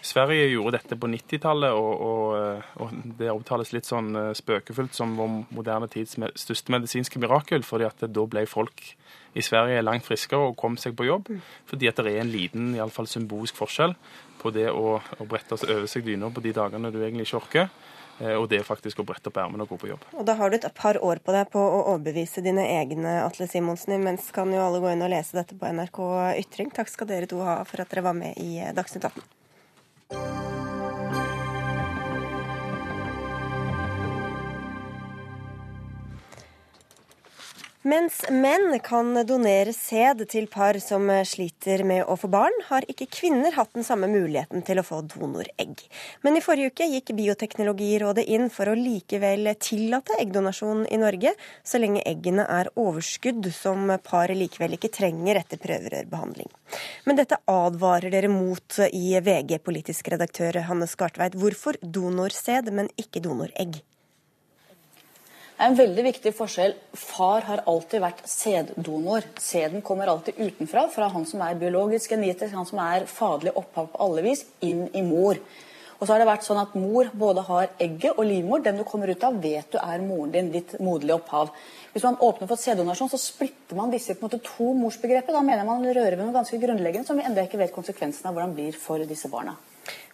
Sverige gjorde dette på 90-tallet, og, og, eh, og det omtales litt sånn eh, spøkefullt som vår moderne tids største medisinske mirakel, fordi at da ble folk i Sverige langt friskere og kom seg på jobb. Fordi at det er en liten, iallfall symbolsk forskjell på det å, å brette over seg dyna på de dagene du egentlig ikke orker, og det er faktisk å brette opp ermene og gå på jobb. Og da har du et par år på deg på å overbevise dine egne, Atle Simonsen. Imens kan jo alle gå inn og lese dette på NRK Ytring. Takk skal dere to ha for at dere var med i Dagsnytt 18. Mens menn kan donere sæd til par som sliter med å få barn, har ikke kvinner hatt den samme muligheten til å få donoregg. Men i forrige uke gikk Bioteknologirådet inn for å likevel tillate eggdonasjon i Norge, så lenge eggene er overskudd som paret likevel ikke trenger etter prøverørbehandling. Men dette advarer dere mot i VG, politisk redaktør Hanne Skartveit. Hvorfor donorsæd, men ikke donoregg? En veldig viktig forskjell. Far har alltid vært sæddonor. Sæden kommer alltid utenfra, fra han som er biologisk genetisk, han som er faderlig opphav på alle vis, inn i mor. Og så har det vært sånn at Mor både har egget og livmor. Den du kommer ut av, vet du er moren din, ditt moderlige opphav. Hvis man åpner for sæddonasjon, så splitter man disse på en måte to morsbegrepet. Da mener man rører ved noe ganske grunnleggende som vi ennå ikke vet konsekvensen av hvordan blir for disse barna.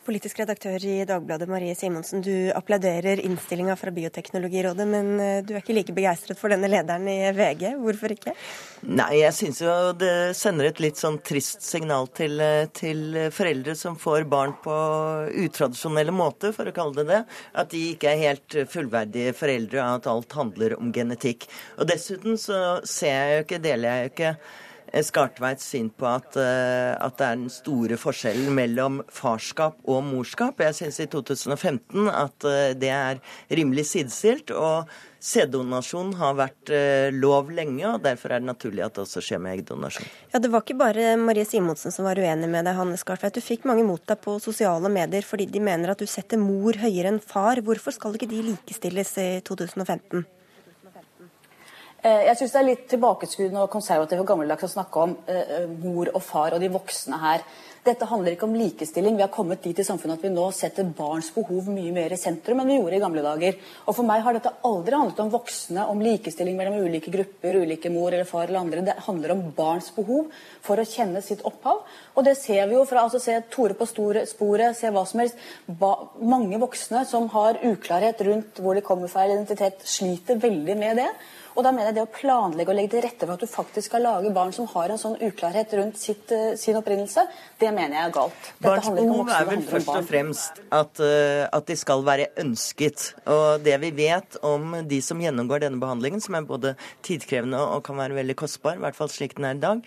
Politisk redaktør i Dagbladet Marie Simonsen, du applauderer innstillinga fra Bioteknologirådet, men eh, du er ikke like begeistret for denne lederen i VG. Hvorfor ikke? Nei, jeg syns jo det sender et litt sånn trist signal til, eh, til foreldre som får barn på utradisjonelle måter, for å kalle det det. At de ikke er helt fullverdige foreldre, at alt handler om genetikk. Og dessuten så ser jeg jo ikke, deler jeg jo ikke Skartveits syn på at, eh, at det er den store forskjellen mellom farskap og morskap. Jeg syns i 2015 at eh, det er rimelig sidestilt. og Sæddonasjon har vært eh, lov lenge, og derfor er det naturlig at det også skjer med eggdonasjon. Ja, Det var ikke bare Marie Simonsen som var uenig med deg, Hanne Skartveit. Du fikk mange mot deg på sosiale medier fordi de mener at du setter mor høyere enn far. Hvorfor skal ikke de likestilles i 2015? Eh, Jeg syns det er litt tilbakeskuende og konservativt og gammeldags å snakke om eh, mor og far og de voksne her. Dette handler ikke om likestilling. Vi har kommet dit i samfunnet at vi nå setter barns behov mye mer i sentrum enn vi gjorde i gamle dager. Og For meg har dette aldri handlet om voksne, om likestilling mellom ulike grupper, ulike mor eller far eller andre. Det handler om barns behov for å kjenne sitt opphav. Og det ser vi jo fra altså se Tore på store, sporet, se hva som helst. Ba, mange voksne som har uklarhet rundt hvor de kommer fra identitet, sliter veldig med det. Og da mener jeg det å planlegge og legge til rette for at du faktisk skal lage barn som har en sånn uklarhet rundt sitt, uh, sin opprinnelse, det mener jeg er galt. Dette Barns behov er vel først og fremst at, uh, at, de skal være ønsket. Og det vi vet om de som gjennomgår denne behandlingen, som er både tidkrevende og kan være veldig kostbar, i hvert fall slik den er i dag,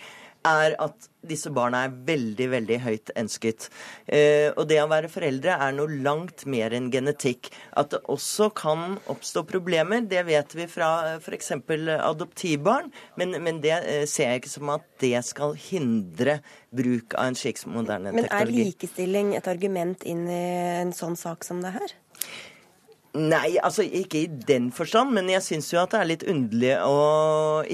er at disse barna er veldig, veldig høyt ønsket. Eh, og det å være foreldre er noe langt mer enn genetikk. At det også kan oppstå problemer, det vet vi fra f.eks. adoptivbarn. Men, men, det eh, ser jeg ikke som at det skal hindre bruk av en slik moderne teknologi. Men er likestilling et argument inn i en sånn sak som det her? Nei, altså ikke i den forstand, men jeg syns jo at det er litt underlig å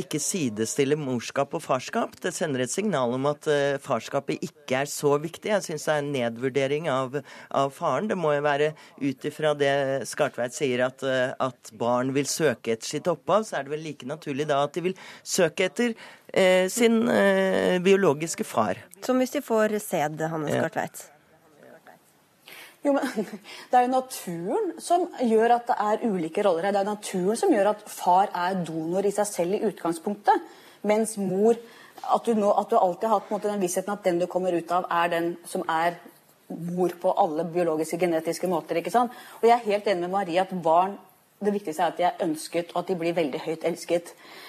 ikke sidestille morskap og farskap. Det sender et signal om at uh, farskapet ikke er så viktig. Jeg syns det er en nedvurdering av, av, faren. Det må jo være ut ifra det Skartveit sier, at, uh, at, barn vil søke etter sitt opphav, så er det vel like naturlig da at de vil søke etter uh, sin biologiske far. Som hvis de får sæd, Hanne Skartveit? Ja. Jo, men Det er jo naturen som gjør at det er ulike roller her. Det er naturen som gjør at far er donor i seg selv i utgangspunktet, mens mor At du, nå, at du alltid har hatt måte, den vissheten at den du kommer ut av, er den som er mor på alle biologiske, genetiske måter. ikke sant? Og jeg er helt enig med Marie at barn det viktigste er at de er ønsket, og at de blir veldig høyt elsket.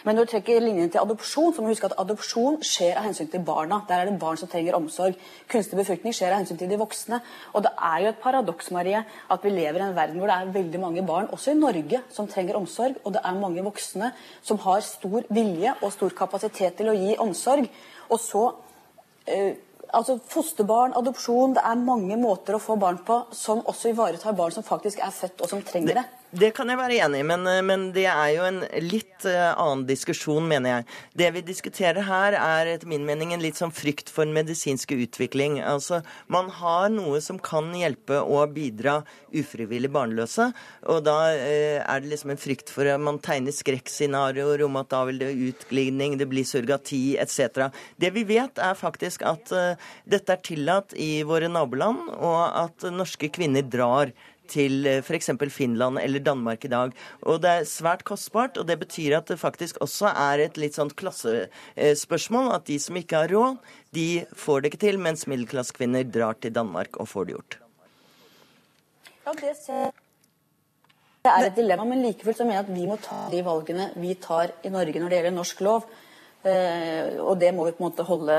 Men når du trekker linjen til adopsjon, så må du huske at adopsjon skjer av hensyn til barna. Der er det barn som trenger omsorg. Kunstig befruktning skjer av hensyn til de voksne. Og det er jo et paradoks Marie, at vi lever i en verden hvor det er veldig mange barn, også i Norge, som trenger omsorg. Og det er mange voksne som har stor vilje og stor kapasitet til å gi omsorg. Og så øh, altså Fosterbarn, adopsjon, det er mange måter å få barn på som også ivaretar barn som faktisk er født og som trenger det. Det kan jeg være enig i, men, eh, men, det er jo en litt uh, annen diskusjon, mener jeg. Det vi diskuterer her, er etter min mening en litt sånn frykt for medisinsk utvikling. Altså, Man har noe som kan hjelpe å bidra ufrivillig barnløse, og da eh, er det liksom en frykt for at man tegner skrekkscenarioer om at da vil det utglidning, det blir surrogati etc. Det vi vet, er faktisk at eh, dette er tillatt i våre naboland, og at norske kvinner drar til eh, f.eks. Finland eller Danmark i dag. Og det er svært kostbart, og det betyr at det faktisk også er et litt sånt klassespørsmål. At de som ikke har råd, de får det ikke til, mens middelklassekvinner drar til Danmark og får det gjort. Ja, det ser det er et dilemma, men like fullt så mener jeg at vi må ta de valgene vi tar i Norge når det gjelder norsk lov. Eh, og det må vi på en måte holde,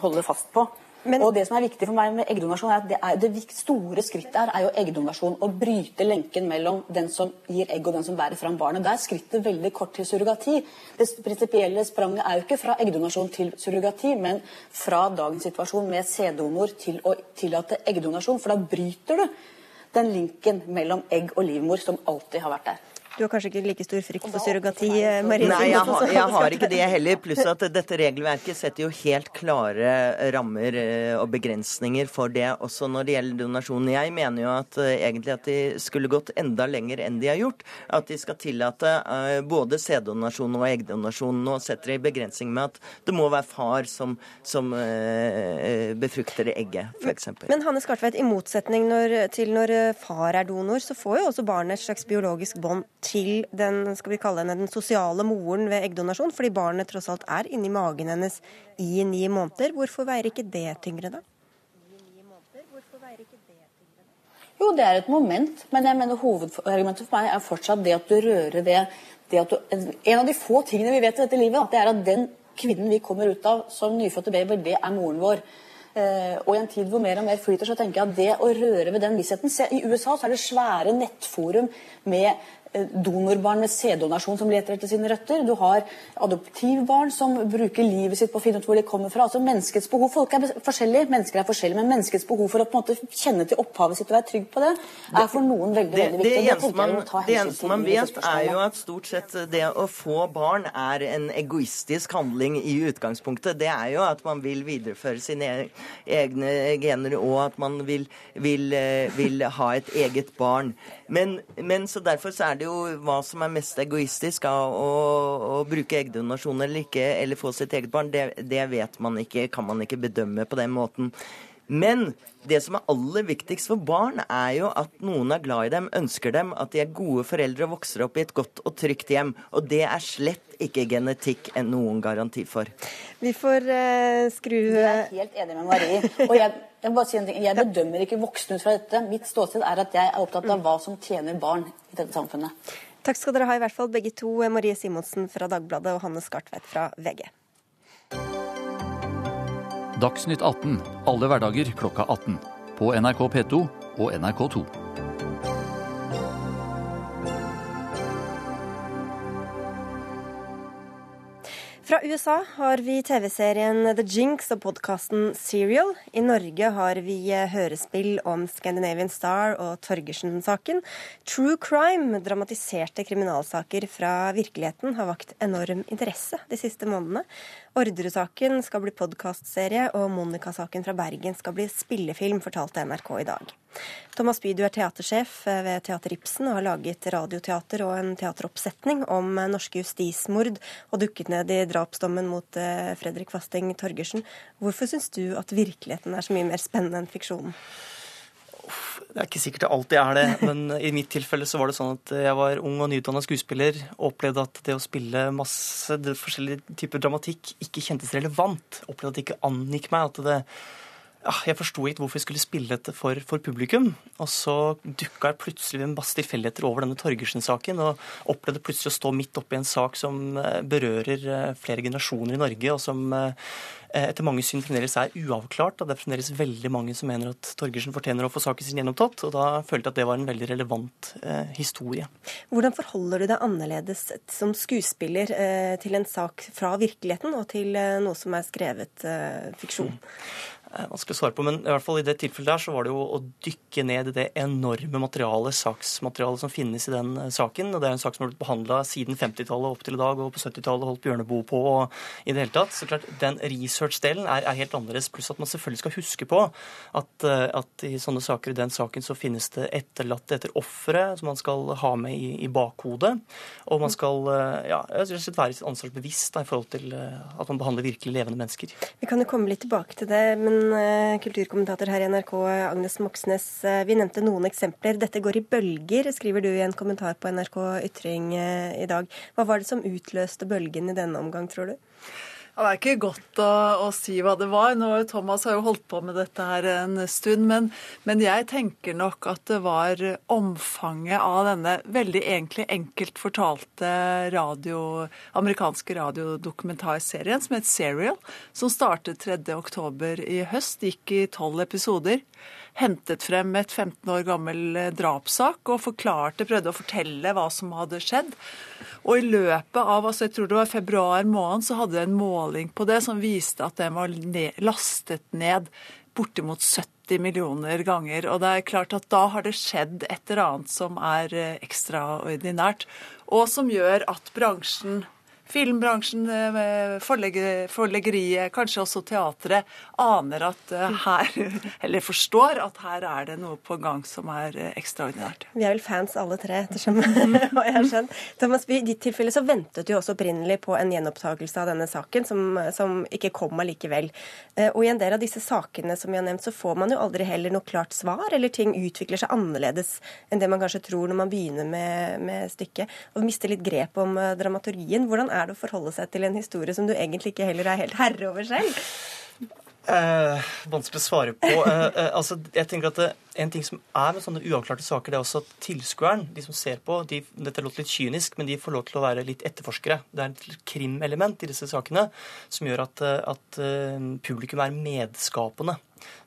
holde fast på. Men, og det som er viktig for meg med eggdonasjon, er at det, er, det store skrittet her er jo eggdonasjon. Å bryte lenken mellom den som gir egg og den som bærer fram barnet. Der er skrittet veldig kort til surrogati. Det prinsipielle spranget er jo ikke fra eggdonasjon til surrogati, men fra dagens situasjon med sæddonor til å tillate eggdonasjon. For da bryter du den linken mellom egg og livmor som alltid har vært der. Du har kanskje ikke like stor frykt for surrogati? Eh, Marie Nei, jeg har, jeg har, ikke det heller. Pluss at dette regelverket setter jo helt klare rammer eh, og begrensninger for det, også når det gjelder donasjon. Jeg mener jo at uh, egentlig at de skulle gått enda lenger enn de har gjort. At de skal tillate uh, både sæddonasjon og eggdonasjon. Nå setter de begrensning med at det må være far som, som befrukter egget, f.eks. Men Hanne Skartveit, i motsetning når, til når far er donor, så får jo også barnet et slags biologisk bånd til den, skal vi kalle henne, den sosiale moren ved eggdonasjon, fordi barnet tross alt er inni magen hennes i ni måneder. Hvorfor veier ikke det tyngre, da? Jo, det er et moment, men jeg mener hovedargumentet for meg er fortsatt det at du rører det at du, En av de få tingene vi vet i dette livet, det er at den kvinnen vi kommer ut av som nyfødte baby, det er moren vår. Eh, og i en tid hvor mer og mer flyter, så tenker jeg at det å røre ved den vissheten I USA så er det svære nettforum med donorbarn med sæddonasjon som leter etter sine røtter. Du har adoptivbarn som bruker livet sitt på å finne ut hvor de kommer fra. Altså Menneskets behov Folk er forskjellige, mennesker er forskjellige, men menneskets behov for å på en måte kjenne til opphavet sitt og være trygg på det, er for noen veldig, det, veldig viktig. Det, eneste man, det eneste man vet, er jo at stort sett det å få barn er en egoistisk handling i utgangspunktet. Det er jo at man vil videreføre sine e- egne gener, og at man vil, vil, eh, vil ha et eget barn. Men, men så derfor så er det jo hva som er mest egoistisk av å, å bruke eggdonasjon eller ikke, eller få sitt eget barn, det, det vet man ikke, kan man ikke bedømme på den måten. Men det som er aller viktigst for barn, er jo at noen er glad i dem, ønsker dem, at de er gode foreldre og vokser opp i et godt og trygt hjem. Og det er slett ikke genetikk enn noen garanti for. Vi får uh, skru Jeg er helt enig med Marie. Og jeg, jeg, bare si en ting. jeg bedømmer ikke voksne ut fra dette. Mitt ståsted er at jeg er opptatt av hva som tjener barn i dette samfunnet. Takk skal dere ha i hvert fall begge to, Marie Simonsen fra Dagbladet og Hanne Skartveit fra VG. Dagsnytt 18 alle hverdager klokka 18. På NRK P2 og NRK2. Fra USA har vi TV-serien The Jinx og podkasten Serial. I Norge har vi eh, hørespill om Scandinavian Star og Torgersen-saken. True crime, dramatiserte kriminalsaker fra virkeligheten, har vakt enorm interesse de siste månedene. Orderud-saken skal bli podkastserie, og Monica-saken fra Bergen skal bli spillefilm, fortalte NRK i dag. Thomas Bye, du er teatersjef ved Teater Ibsen og har laget radioteater og en teateroppsetning om norske justismord og dukket ned i drapsdommen mot eh, Fredrik Fasting Torgersen. Hvorfor syns du at virkeligheten er så mye mer spennende enn fiksjonen? Det er ikke sikkert det alltid er det, men i mitt tilfelle så var det sånn at jeg var ung og nyutdanna skuespiller og opplevde at det å spille masse forskjellige typer dramatikk ikke kjentes relevant. Opplevde at det ikke angikk meg. at det jeg forsto ikke hvorfor jeg skulle spille dette for, for publikum. Og så dukka jeg plutselig ved en masse tilfeldigheter over denne Torgersen-saken, og opplevde plutselig å stå midt oppi en sak som eh, berører eh, flere generasjoner i Norge, og som eh, etter mange syn fremdeles er uavklart. og Det er fremdeles veldig mange som mener at Torgersen fortjener å få saken sin gjennomtatt. Og da følte jeg at det var en veldig relevant eh, historie. Hvordan forholder du deg annerledes som skuespiller eh, til en sak fra virkeligheten og til eh, noe som er skrevet fiksjon? Eh, Vanskelig å svare på, men i hvert fall i det tilfellet der så var det jo å dykke ned i det enorme materialet, saksmaterialet som finnes i den eh, saken. og Det er en sak som har blitt behandla siden 50-tallet opp til i dag, og på 70-tallet holdt Bjørneboe på og i det hele tatt. Så klart, Den research-delen er, er, helt annerledes, pluss at man selvfølgelig skal huske på at, eh, at, i sånne saker, i den saken, så finnes det etterlatte etter ofre som man skal ha med i, i bakhodet. Og man skal ja, rett være sitt ansvar bevisst i forhold til at man behandler virkelig levende mennesker. Vi kan jo komme litt tilbake til det, men Eh, kulturkommentator her i NRK, Agnes Moxnes. Eh, vi nevnte noen eksempler. Dette går i bølger, skriver du i en kommentar på NRK Ytring eh, i dag. Hva var det som utløste bølgen i denne omgang, tror du? Ja, det er ikke godt å, å, si hva det var. Nå, Thomas har jo holdt på med dette her en stund. Men, men, jeg tenker nok at det var omfanget av denne veldig egentlig enkelt fortalte radio, amerikanske radiodokumentarserien som het Serial, som startet 3.10 i høst, gikk i tolv episoder hentet frem et 15 år gammel drapssak og forklarte, prøvde å fortelle hva som hadde skjedd. Og i løpet av altså jeg tror det var februar måned, så hadde jeg en måling på det som viste at den var ned, lastet ned bortimot 70 millioner ganger. Og det er klart at da har det skjedd et eller annet som er ekstraordinært, og som gjør at bransjen filmbransjen, eh, forleggeriet, kanskje også teatret, aner at eh, her Eller forstår at her er det noe på gang som er eh, ekstraordinært. Vi er vel fans alle tre, ettersom hva jeg har skjønt. Thomas Bye, i ditt tilfelle så ventet du også opprinnelig på en gjenopptakelse av denne saken, som, som ikke kom allikevel. Og i en del av disse sakene som vi har nevnt, så får man jo aldri heller noe klart svar, eller ting utvikler seg annerledes enn det man kanskje tror når man begynner med, med stykket, og mister litt grep om dramaturgien. Hvordan er det å forholde seg til en historie som du egentlig ikke heller er helt herre over selv? Eh, vanskelig å svare på. Eh, eh, altså, jeg tenker at det, En ting som er med sånne uavklarte saker, det er også at tilskueren, de som ser på de, Dette låter litt kynisk, men de får lov til å være litt etterforskere. Det er et krimelement i disse sakene som gjør at, at publikum er medskapende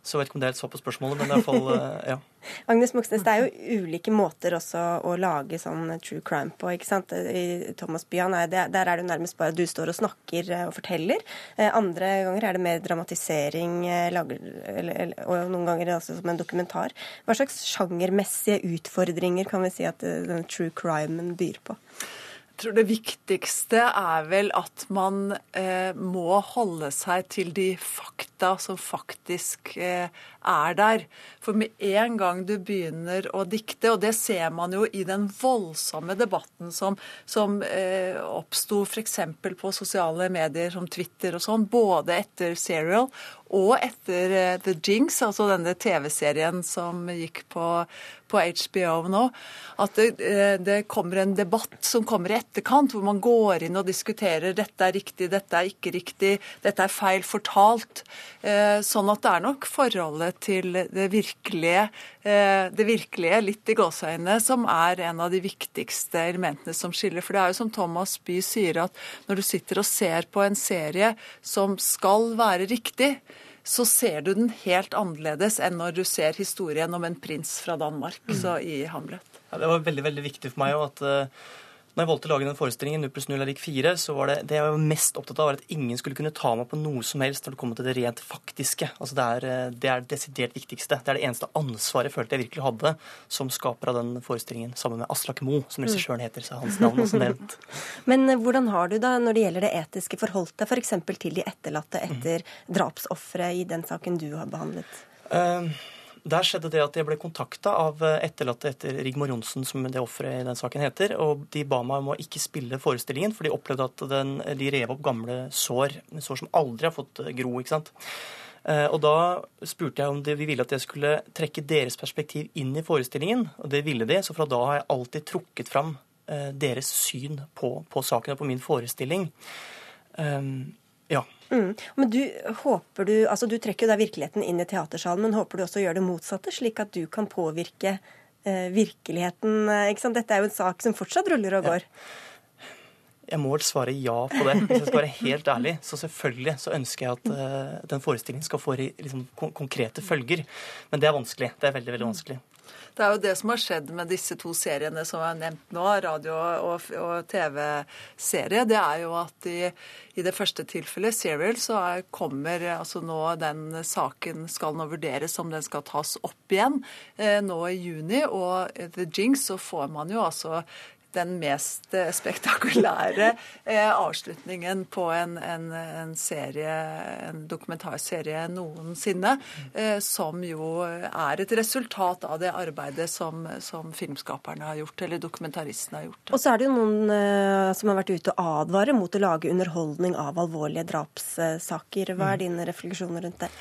Så jeg vet ikke om det er et svar på spørsmålet, men i hvert fall, ja. Agnes Moxnes, det er jo ulike måter også å lage sånn true crime på. ikke sant? I Thomas Byan er der er det nærmest bare at du står og snakker og forteller. Andre ganger er det mer dramatisering, lager, eller, og noen ganger også som en dokumentar. Hva slags sjangermessige utfordringer kan vi si at denne true crimen byr på? Tror det viktigste er vel at man eh, må holde seg til de fakta som faktisk eh, er der. For med en gang du begynner å dikte, og det ser man jo i den voldsomme debatten som, som eh, oppsto f.eks. på sosiale medier som Twitter og sånn, både etter Serial og etter eh, The Jinx, altså denne TV-serien som gikk på, på HBO nå, at det, eh, det, kommer en debatt som kommer i etterkant, hvor man går inn og diskuterer dette er riktig, dette er ikke riktig, dette er feil fortalt. Eh, sånn at det er nok forholdet til det virkelige, det virkelige litt i gåseøynene, som er en av de viktigste elementene som skiller. For det er jo som Thomas Bye sier, at når du sitter og ser på en serie som skal være riktig, så ser du den helt annerledes enn når du ser historien om en prins fra Danmark mm. så i Hamlet. Ja, det var veldig veldig viktig for meg at uh, når jeg valgte å lage den forestillingen, 0 pluss 0 er lik 4, så var det det jeg var mest opptatt av, var at ingen skulle kunne ta meg på noe som helst når det kommer til det rent faktiske. Altså det er eh, det er desidert viktigste. Det er det eneste ansvaret jeg følte jeg virkelig hadde som skaper av den forestillingen, sammen med Aslak Moe, som mm. regissøren heter, så er hans navn også nevnt. Men eh, hvordan har du da, når det gjelder det etiske, forholdt deg f.eks. For til de etterlatte etter mm. drapsofre i den saken du har behandlet? Uh, der skjedde det at jeg ble kontakta av eh, etterlatte etter Rigmor Johnsen, som det offeret i den saken heter. Og de ba meg om å ikke spille forestillingen, for de opplevde at den, de rev opp gamle sår. Sår som aldri har fått eh, gro. ikke sant? Eh, og da spurte jeg om de ville at jeg skulle trekke deres perspektiv inn i forestillingen. Og det ville de, så fra da har jeg alltid trukket fram deres syn på, på saken og på min forestilling. Um, ja. Mm. Men du, håper du, altså du trekker jo da virkeligheten inn i teatersalen, men håper du også gjør det motsatte, slik at du kan påvirke eh, virkeligheten? Eh, ikke sant? Dette er jo en sak som fortsatt ruller og går. Ja. Jeg må vel svare ja på det, hvis jeg skal være helt ærlig. Så selvfølgelig så ønsker jeg at uh, den forestillingen skal få liksom, konkrete følger. Men det er vanskelig. Det er veldig, veldig vanskelig. Det er jo det som har skjedd med disse to seriene som har nevnt nå, radio- og, og TV-serie. Det er jo at i, i, det første tilfellet, Serial, så er, kommer altså nå den saken skal nå vurderes om den skal tas opp igjen eh, nå i juni. Og The Jinx så får man jo altså den mest eh, spektakulære eh, avslutningen på en, en, en, serie, en dokumentarserie noensinne. Eh, som jo er et resultat av det arbeidet som, som, filmskaperne har gjort, eller dokumentaristene har gjort. Og så er det jo noen som har vært ute og advarer mot å lage underholdning av alvorlige drapssaker. Hva er mm. dine refleksjoner rundt det?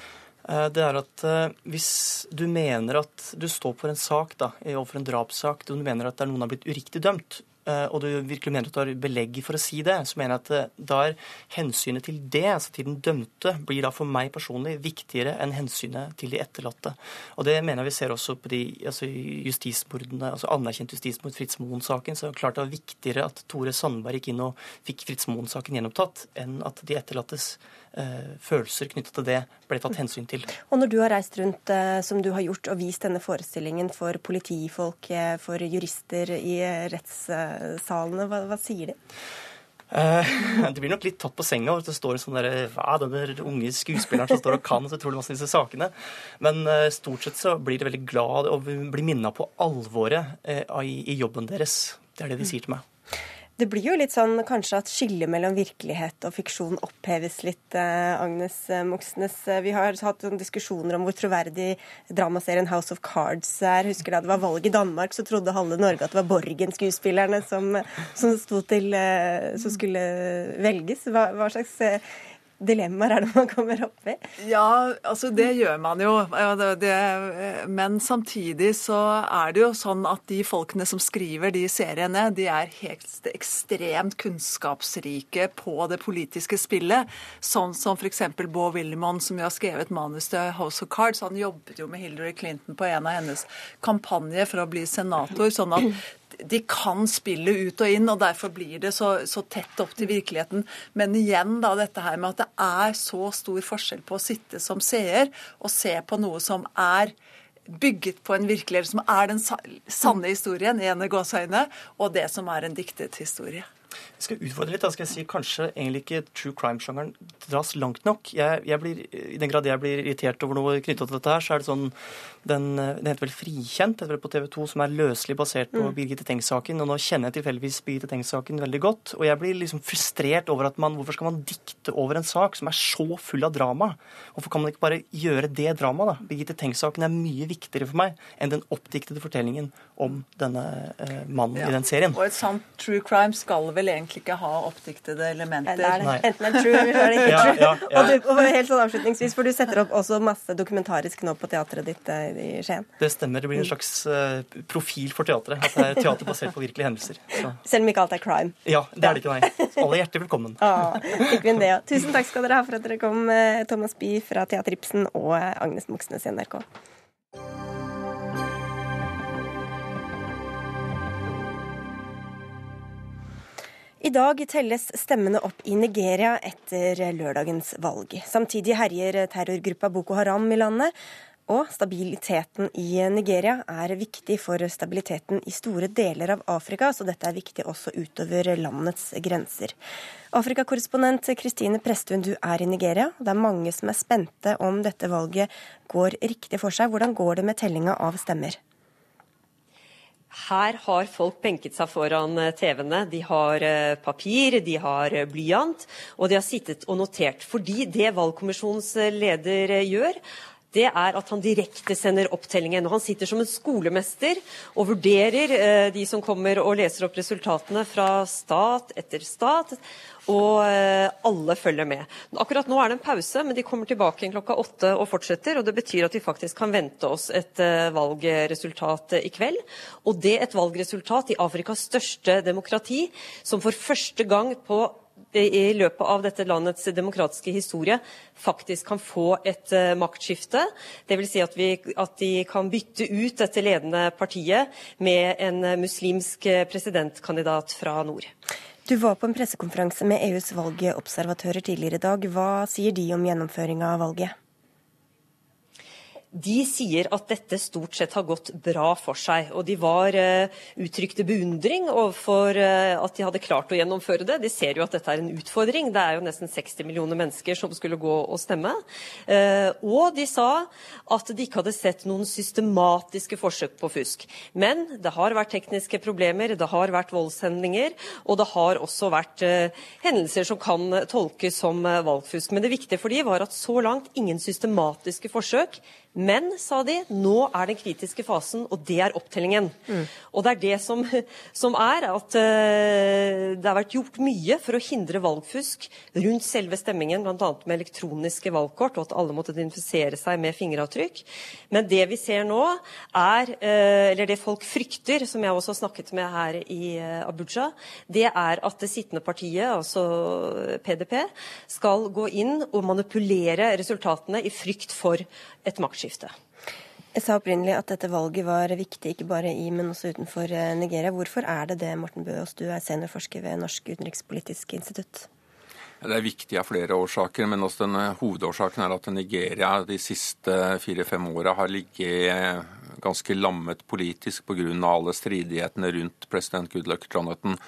Det er at hvis du mener at du står for en sak da, overfor en drapssak, du mener at noen har blitt uriktig dømt, Eh, og du virkelig mener at du har belegg for å si det, så mener jeg at eh, da er hensynet til det, altså til den dømte, blir da for meg personlig viktigere enn hensynet til de etterlatte. Og det mener jeg vi ser også på de altså justismordene, altså anerkjent justismord, Fritz Moen-saken. Så klart det var viktigere at Tore Sandberg gikk inn og fikk Fritz Moen-saken gjenopptatt, enn at de etterlattes Eh, følelser knyttet til det ble tatt hensyn til. Og når du har reist rundt eh, som du har gjort og vist denne forestillingen for politifolk, eh, for jurister i rettssalene, hva, hva sier de? det blir nok litt tatt på senga hvis det står en sånn der, hva, denne unge skuespilleren som står og kan så utrolig masse disse sakene. Men stort sett så blir de veldig glad og blir minna på alvoret i jobben deres. Det er det de sier til meg. Det blir jo litt sånn kanskje at skillet mellom virkelighet og fiksjon oppheves litt, eh, Agnes eh, Moxnes. Eh, vi har hatt diskusjoner om hvor troverdig dramaserien House of Cards er. Husker da det var valg i Danmark, så trodde halve Norge at det var Borgen-skuespillerne som, som, som, skulle velges. Hva, hva slags dilemmaer er det man kommer opp i? Ja, altså det gjør man jo. Men samtidig så er det jo sånn at de folkene som skriver de seriene, de er helt ekstremt kunnskapsrike på det politiske spillet. Sånn som f.eks. Beau Willimon, som jo har skrevet manus til House of Cards. Han jobbet jo med Hillary Clinton på en av hennes kampanjer for å bli senator. sånn at de kan spille ut og inn, og derfor blir det så, så, tett opp til virkeligheten. Men igjen da dette her med at det er så stor forskjell på å sitte som seer og se på noe som er bygget på en virkelighet, som er den sanne historien, i ene gåseøyne, og det som er en diktet historie. Jeg skal utfordre litt. Da skal jeg si Kanskje egentlig ikke true crime-sjangeren dras langt nok. Jeg, jeg blir, I den grad jeg blir irritert over noe knytta til dette her, så er det sånn den, den heter vel Frikjent heter vel på TV 2, som er løselig basert på mm. Birgitte Tengs-saken. Og nå kjenner jeg tilfeldigvis Birgitte Tengs-saken veldig godt. Og jeg blir liksom frustrert over at man Hvorfor skal man dikte over en sak som er så full av drama? Hvorfor kan man ikke bare gjøre det dramaet, da? Birgitte Tengs-saken er mye viktigere for meg enn den oppdiktede fortellingen om denne eh, mannen ja. i den serien. Og et sånt true crime skal vel egentlig ikke ha oppdiktede elementer? Ja, det er det. Enten det er true eller ikke true. Ja, og, du, og, helt sånn avslutningsvis, for du setter opp også masse dokumentarisk nå på teatret ditt eh, i Skien. Det stemmer. Det blir en slags uh, profil for teatret. At det er teater basert på virkelige hendelser. Så. Selv om ikke alt er crime? Ja, det er det ikke, nei. Alle er hjertelig velkommen. Ah, fikk vi det, ja. Tusen takk skal dere ha for at dere kom, Thomas Bye fra Teater Ibsen og Agnes Moxnes i NRK. I dag telles stemmene opp i Nigeria etter lørdagens valg. Samtidig herjer terrorgruppa Boko Haram i landet. Og stabiliteten i Nigeria er viktig for stabiliteten i store deler av Afrika, så dette er viktig også utover landets grenser. Afrikakorrespondent Kristine Presttun, du er i Nigeria. Det er mange som er spente om dette valget går riktig for seg. Hvordan går det med tellinga av stemmer? Her har folk benket seg foran eh, TV-ene. De har eh, papir, de har eh, blyant, og de har sittet og notert. Fordi det valgkommisjonens leder gjør, det er at han direkte sender opptellingen. Og han sitter som en skolemester og vurderer de som kommer og leser opp resultatene fra stat etter stat og eh, alle følger med. Akkurat nå er det en pause, men de kommer tilbake klokka åtte og fortsetter. og Det betyr at vi faktisk kan vente oss et eh, valgresultat eh, i kveld. Og det et valgresultat i Afrikas største demokrati, som for første gang på i løpet av dette landets demokratiske historie faktisk kan få et uh, maktskifte. Dvs. Si at, at de kan bytte ut dette ledende partiet med en muslimsk presidentkandidat fra nord. Du var på en pressekonferanse med EUs valgobservatører tidligere i dag. Hva sier de om gjennomføringa av valget? De sier at dette stort sett har gått bra for seg. Og de var uh, uttrykte beundring overfor uh, at de hadde klart å gjennomføre det. De ser jo at dette er en utfordring. Det er jo nesten 60 millioner mennesker som skulle gå og stemme. Uh, og de sa at de ikke hadde sett noen systematiske forsøk på fusk. Men det har vært tekniske problemer, det har vært voldshendinger, og det har også vært hendelser som kan tolkes som valgfusk. Men det viktige for de var at så langt ingen systematiske forsøk men, sa de, nå er den kritiske fasen, og det er opptellingen. Mm. Og det er det som, som er at uh, det har vært gjort mye for å hindre valgfusk rundt selve stemmingen, bl.a. med elektroniske valgkort, og at alle måtte identifisere seg med fingeravtrykk. Men det vi ser nå, er, uh, eller det folk frykter, som jeg også har snakket med her i uh, Abuja, det er at det sittende partiet, altså PDP, skal gå inn og manipulere resultatene i frykt for et maktskifte. Jeg sa opprinnelig at dette valget var viktig ikke bare i, men også utenfor eh, Nigeria. Hvorfor er det det, Morten Bøås, du er seniorforsker ved Norsk utenrikspolitisk institutt? Det er viktig av flere årsaker, men også den hovedårsaken er at Nigeria de siste fire-fem åra har ligget ganske lammet politisk pga. alle stridighetene rundt president Goodluck Jonathan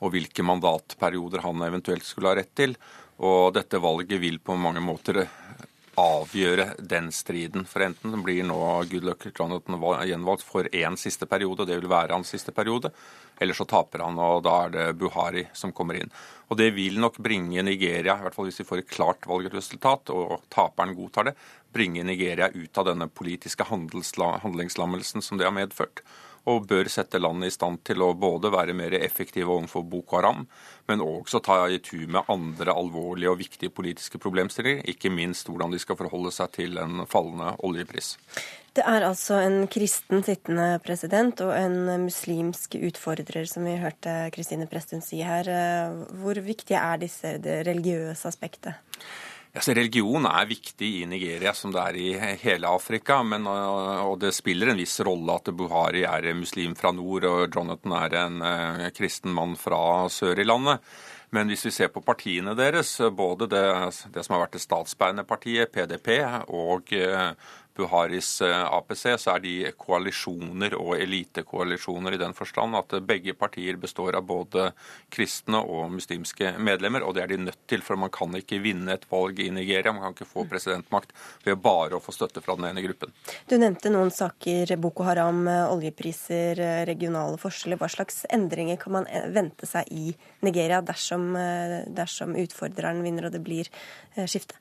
og hvilke mandatperioder han eventuelt skulle ha rett til. Og dette valget vil på mange måter avgjøre den striden. For enten blir nå Goodluck Jonathan gjenvalgt for én siste periode, og det vil være hans siste periode, eller så taper han, og da er det Buhari som kommer inn. Og det vil nok bringe Nigeria, i hvert fall hvis vi får et klart valgresultat, og taperen godtar det, bringe Nigeria ut av denne politiske handlingslammelsen som det har medført og bør sette landet i stand til å både være mer effektive overfor Boko Haram, men også ta i tur med andre alvorlige og viktige politiske problemstillinger, ikke minst hvordan de skal forholde seg til en fallende oljepris. Det er altså en kristen sittende president og en muslimsk utfordrer, som vi hørte Kristine Presthun si her. Hvor viktige er disse det religiøse aspektet? Altså, religion er viktig i Nigeria, som det er i hele Afrika. Men, og det spiller en viss rolle at Buhari er muslim fra nord og Jonathan er en uh, kristen mann fra sør i landet. Men hvis vi ser på partiene deres, både det, det som har vært det statsbærende partiet, PDP, og uh, Buharis eh, APC, så er de koalisjoner og elitekoalisjoner i den forstand at begge partier består av både kristne og muslimske medlemmer, og det er de nødt til, for man kan ikke vinne et valg i Nigeria. Man kan ikke få presidentmakt ved bare å få støtte fra den ene gruppen. Du nevnte noen saker, Boko Haram, oljepriser, regionale forskjeller. Hva slags endringer kan man eh, vente seg i Nigeria dersom, eh, dersom utfordreren vinner og det blir skifte?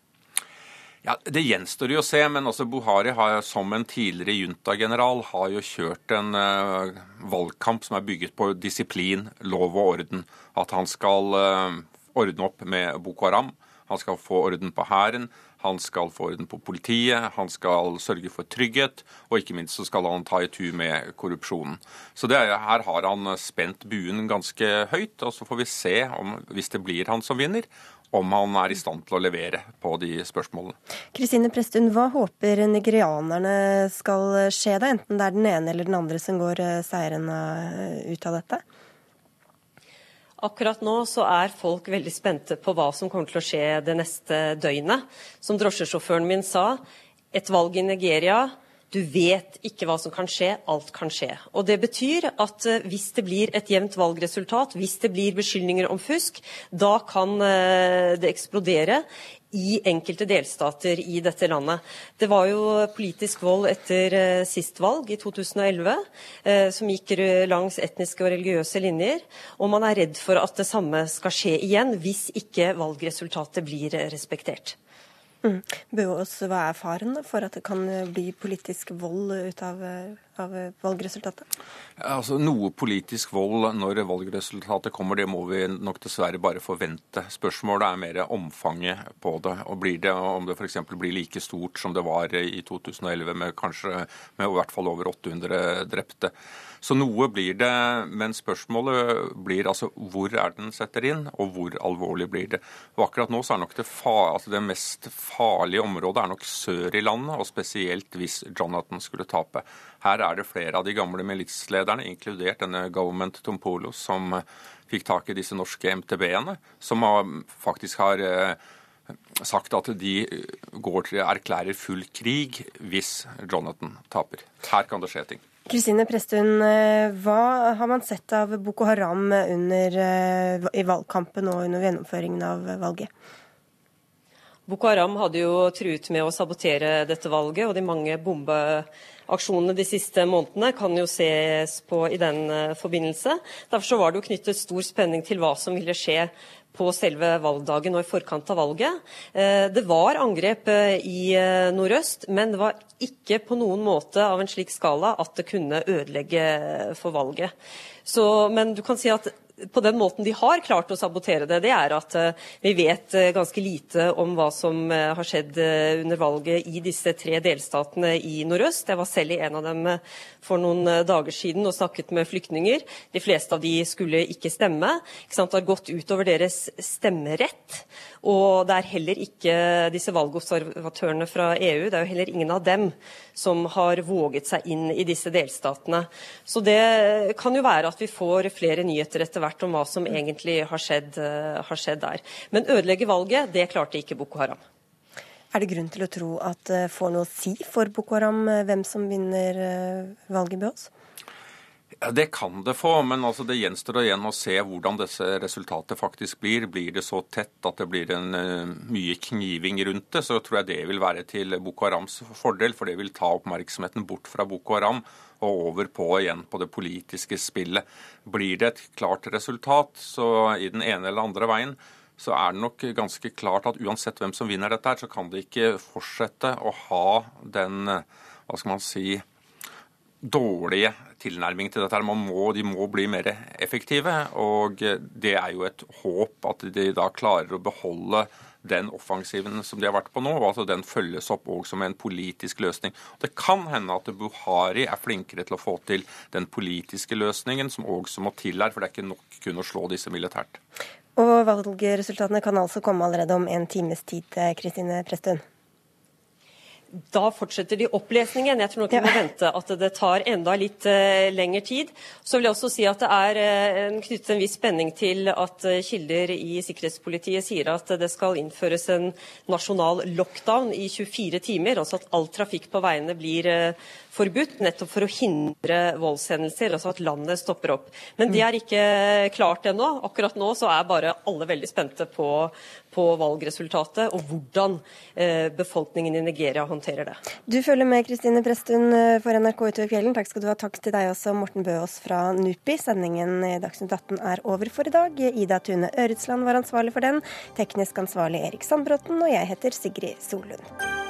Ja, Det gjenstår jo å se, men også Buhari har, som en tidligere junta-general, har jo kjørt en uh, valgkamp som er bygget på disiplin, lov og orden. At han skal uh, ordne opp med Boko Haram, han skal få orden på hæren, han skal få orden på politiet, han skal sørge for trygghet, og ikke minst så skal han ta i tur med korrupsjonen. Så er, her har han spent buen ganske høyt, og så får vi se om, hvis det blir han som vinner, om han er i stand til å levere på de spørsmålene. Kristine Prestun, hva håper nigerianerne skal skje, da, enten det er den ene eller den andre som går eh, seirende ut av dette? Akkurat nå så er folk veldig spente på hva som kommer til å skje det neste døgnet. Som drosjesjåføren min sa, et valg i Nigeria du vet ikke hva som kan skje, alt kan skje. Og Det betyr at eh, hvis det blir et jevnt valgresultat, hvis det blir beskyldninger om fusk, da kan eh, det eksplodere i enkelte delstater i dette landet. Det var jo politisk vold etter eh, sist valg, i 2011, som gikk langs etniske og religiøse linjer. Og man er redd for at det samme skal skje igjen, hvis ikke valgresultatet blir respektert. Mm. Bøås, hva er faren for at det kan bli politisk vold ut av, av valgresultatet? Altså, Noe politisk vold når valgresultatet kommer, det må vi nok dessverre bare forvente. Spørsmålet er mer omfanget på det. og blir det, Om det f.eks. blir like stort som det var i 2011, med kanskje med i hvert fall over 800 drepte. Så noe blir det, men spørsmålet blir altså hvor er den setter inn, og hvor alvorlig blir det. Og akkurat nå så er nok det, altså det mest farlige området er nok sør i landet, og spesielt hvis Jonathan skulle tape. Her er det flere av de gamle militslederne, inkludert denne Government Tompolo, som fikk tak i disse norske MTB-ene, som faktisk har eh, sagt at de går til erklærer full krig hvis Jonathan taper. Her kan det skje ting. Kristine Prestun, eh, hva har man sett av Boko Haram under, eh, i valgkampen og under gjennomføringen av valget? Boko Haram hadde jo truet med å sabotere dette valget, og de mange bombeaksjonene de siste månedene kan jo ses på i den eh, forbindelse. Derfor var det jo knyttet stor spenning til hva som ville skje på selve valgdagen og i forkant av valget. Eh, det var angrep eh, i nordøst, men det var ikke på noen måte av en slik skala at det kunne ødelegge for valget. Så, men du kan si at på den måten de har klart å sabotere det, det er at uh, vi vet uh, ganske lite om hva som uh, har skjedd under valget i disse tre delstatene i nordøst. Jeg var selv i en av dem for noen dager siden og snakket med flyktninger. De fleste av de skulle ikke stemme. Ikke sant? Det har gått utover deres stemmerett. Og det er heller ikke disse valgobservatørene fra EU, det er jo heller ingen av dem som har våget seg inn i disse delstatene. Så det kan jo være at vi får flere nyheter etter hvert om hva som egentlig har skjedd, eh, har skjedd der. Men ødelegge valget, det klarte ikke Boko Haram. Er det grunn til å tro at det får noe å si for Boko Haram eh, hvem som vinner eh, valget i Bøås? Ja, Det kan det få, men altså det gjenstår igjen å se hvordan disse resultatet faktisk blir. Blir det så tett at det blir en, uh, mye kniving rundt det, så tror jeg det vil være til Boko Harams fordel. For det vil ta oppmerksomheten bort fra Boko Haram og over på igjen på det politiske spillet. Blir det et klart resultat, så i den ene eller andre veien, så er det nok ganske klart at uansett hvem som vinner dette, her, så kan det ikke fortsette å ha den, hva skal man si, dårlige tilnærming til dette. Må, de må bli mer effektive. Og det er jo et håp at de da klarer å beholde den offensiven som de har vært på nå, og at den følges opp også som en politisk løsning. Det kan hende at Buhari er flinkere til å få til den politiske løsningen, som også må til her, for det er ikke nok kun å slå disse militært. Og valgresultatene kan altså komme allerede om en times tid, Kristine Prestun. Da fortsetter de opplesningen. Jeg tror nok vi må vente at det tar enda litt uh, lengre tid. Så vil jeg også si at det er uh, knyttet en viss spenning til at uh, kilder i sikkerhetspolitiet sier at det skal innføres en nasjonal lockdown i 24 timer. Altså at all trafikk på veiene blir forbudt, nettopp for å hindre voldshendelser, altså at landet stopper opp. Men det er ikke klart ennå. Akkurat nå så er bare alle veldig spente på, på valgresultatet og hvordan eh, befolkningen i Nigeria håndterer det. Du følger med Kristine Prestun eh, for NRK utover fjellen. Takk skal du ha. Takk til deg også, Morten Bøås fra NUPI. Sendingen i Dagsnytt 18 er over for i dag. Ida Tune Øretsland var ansvarlig for den. Teknisk ansvarlig Erik Sandbråten. Og jeg heter Sigrid Solund.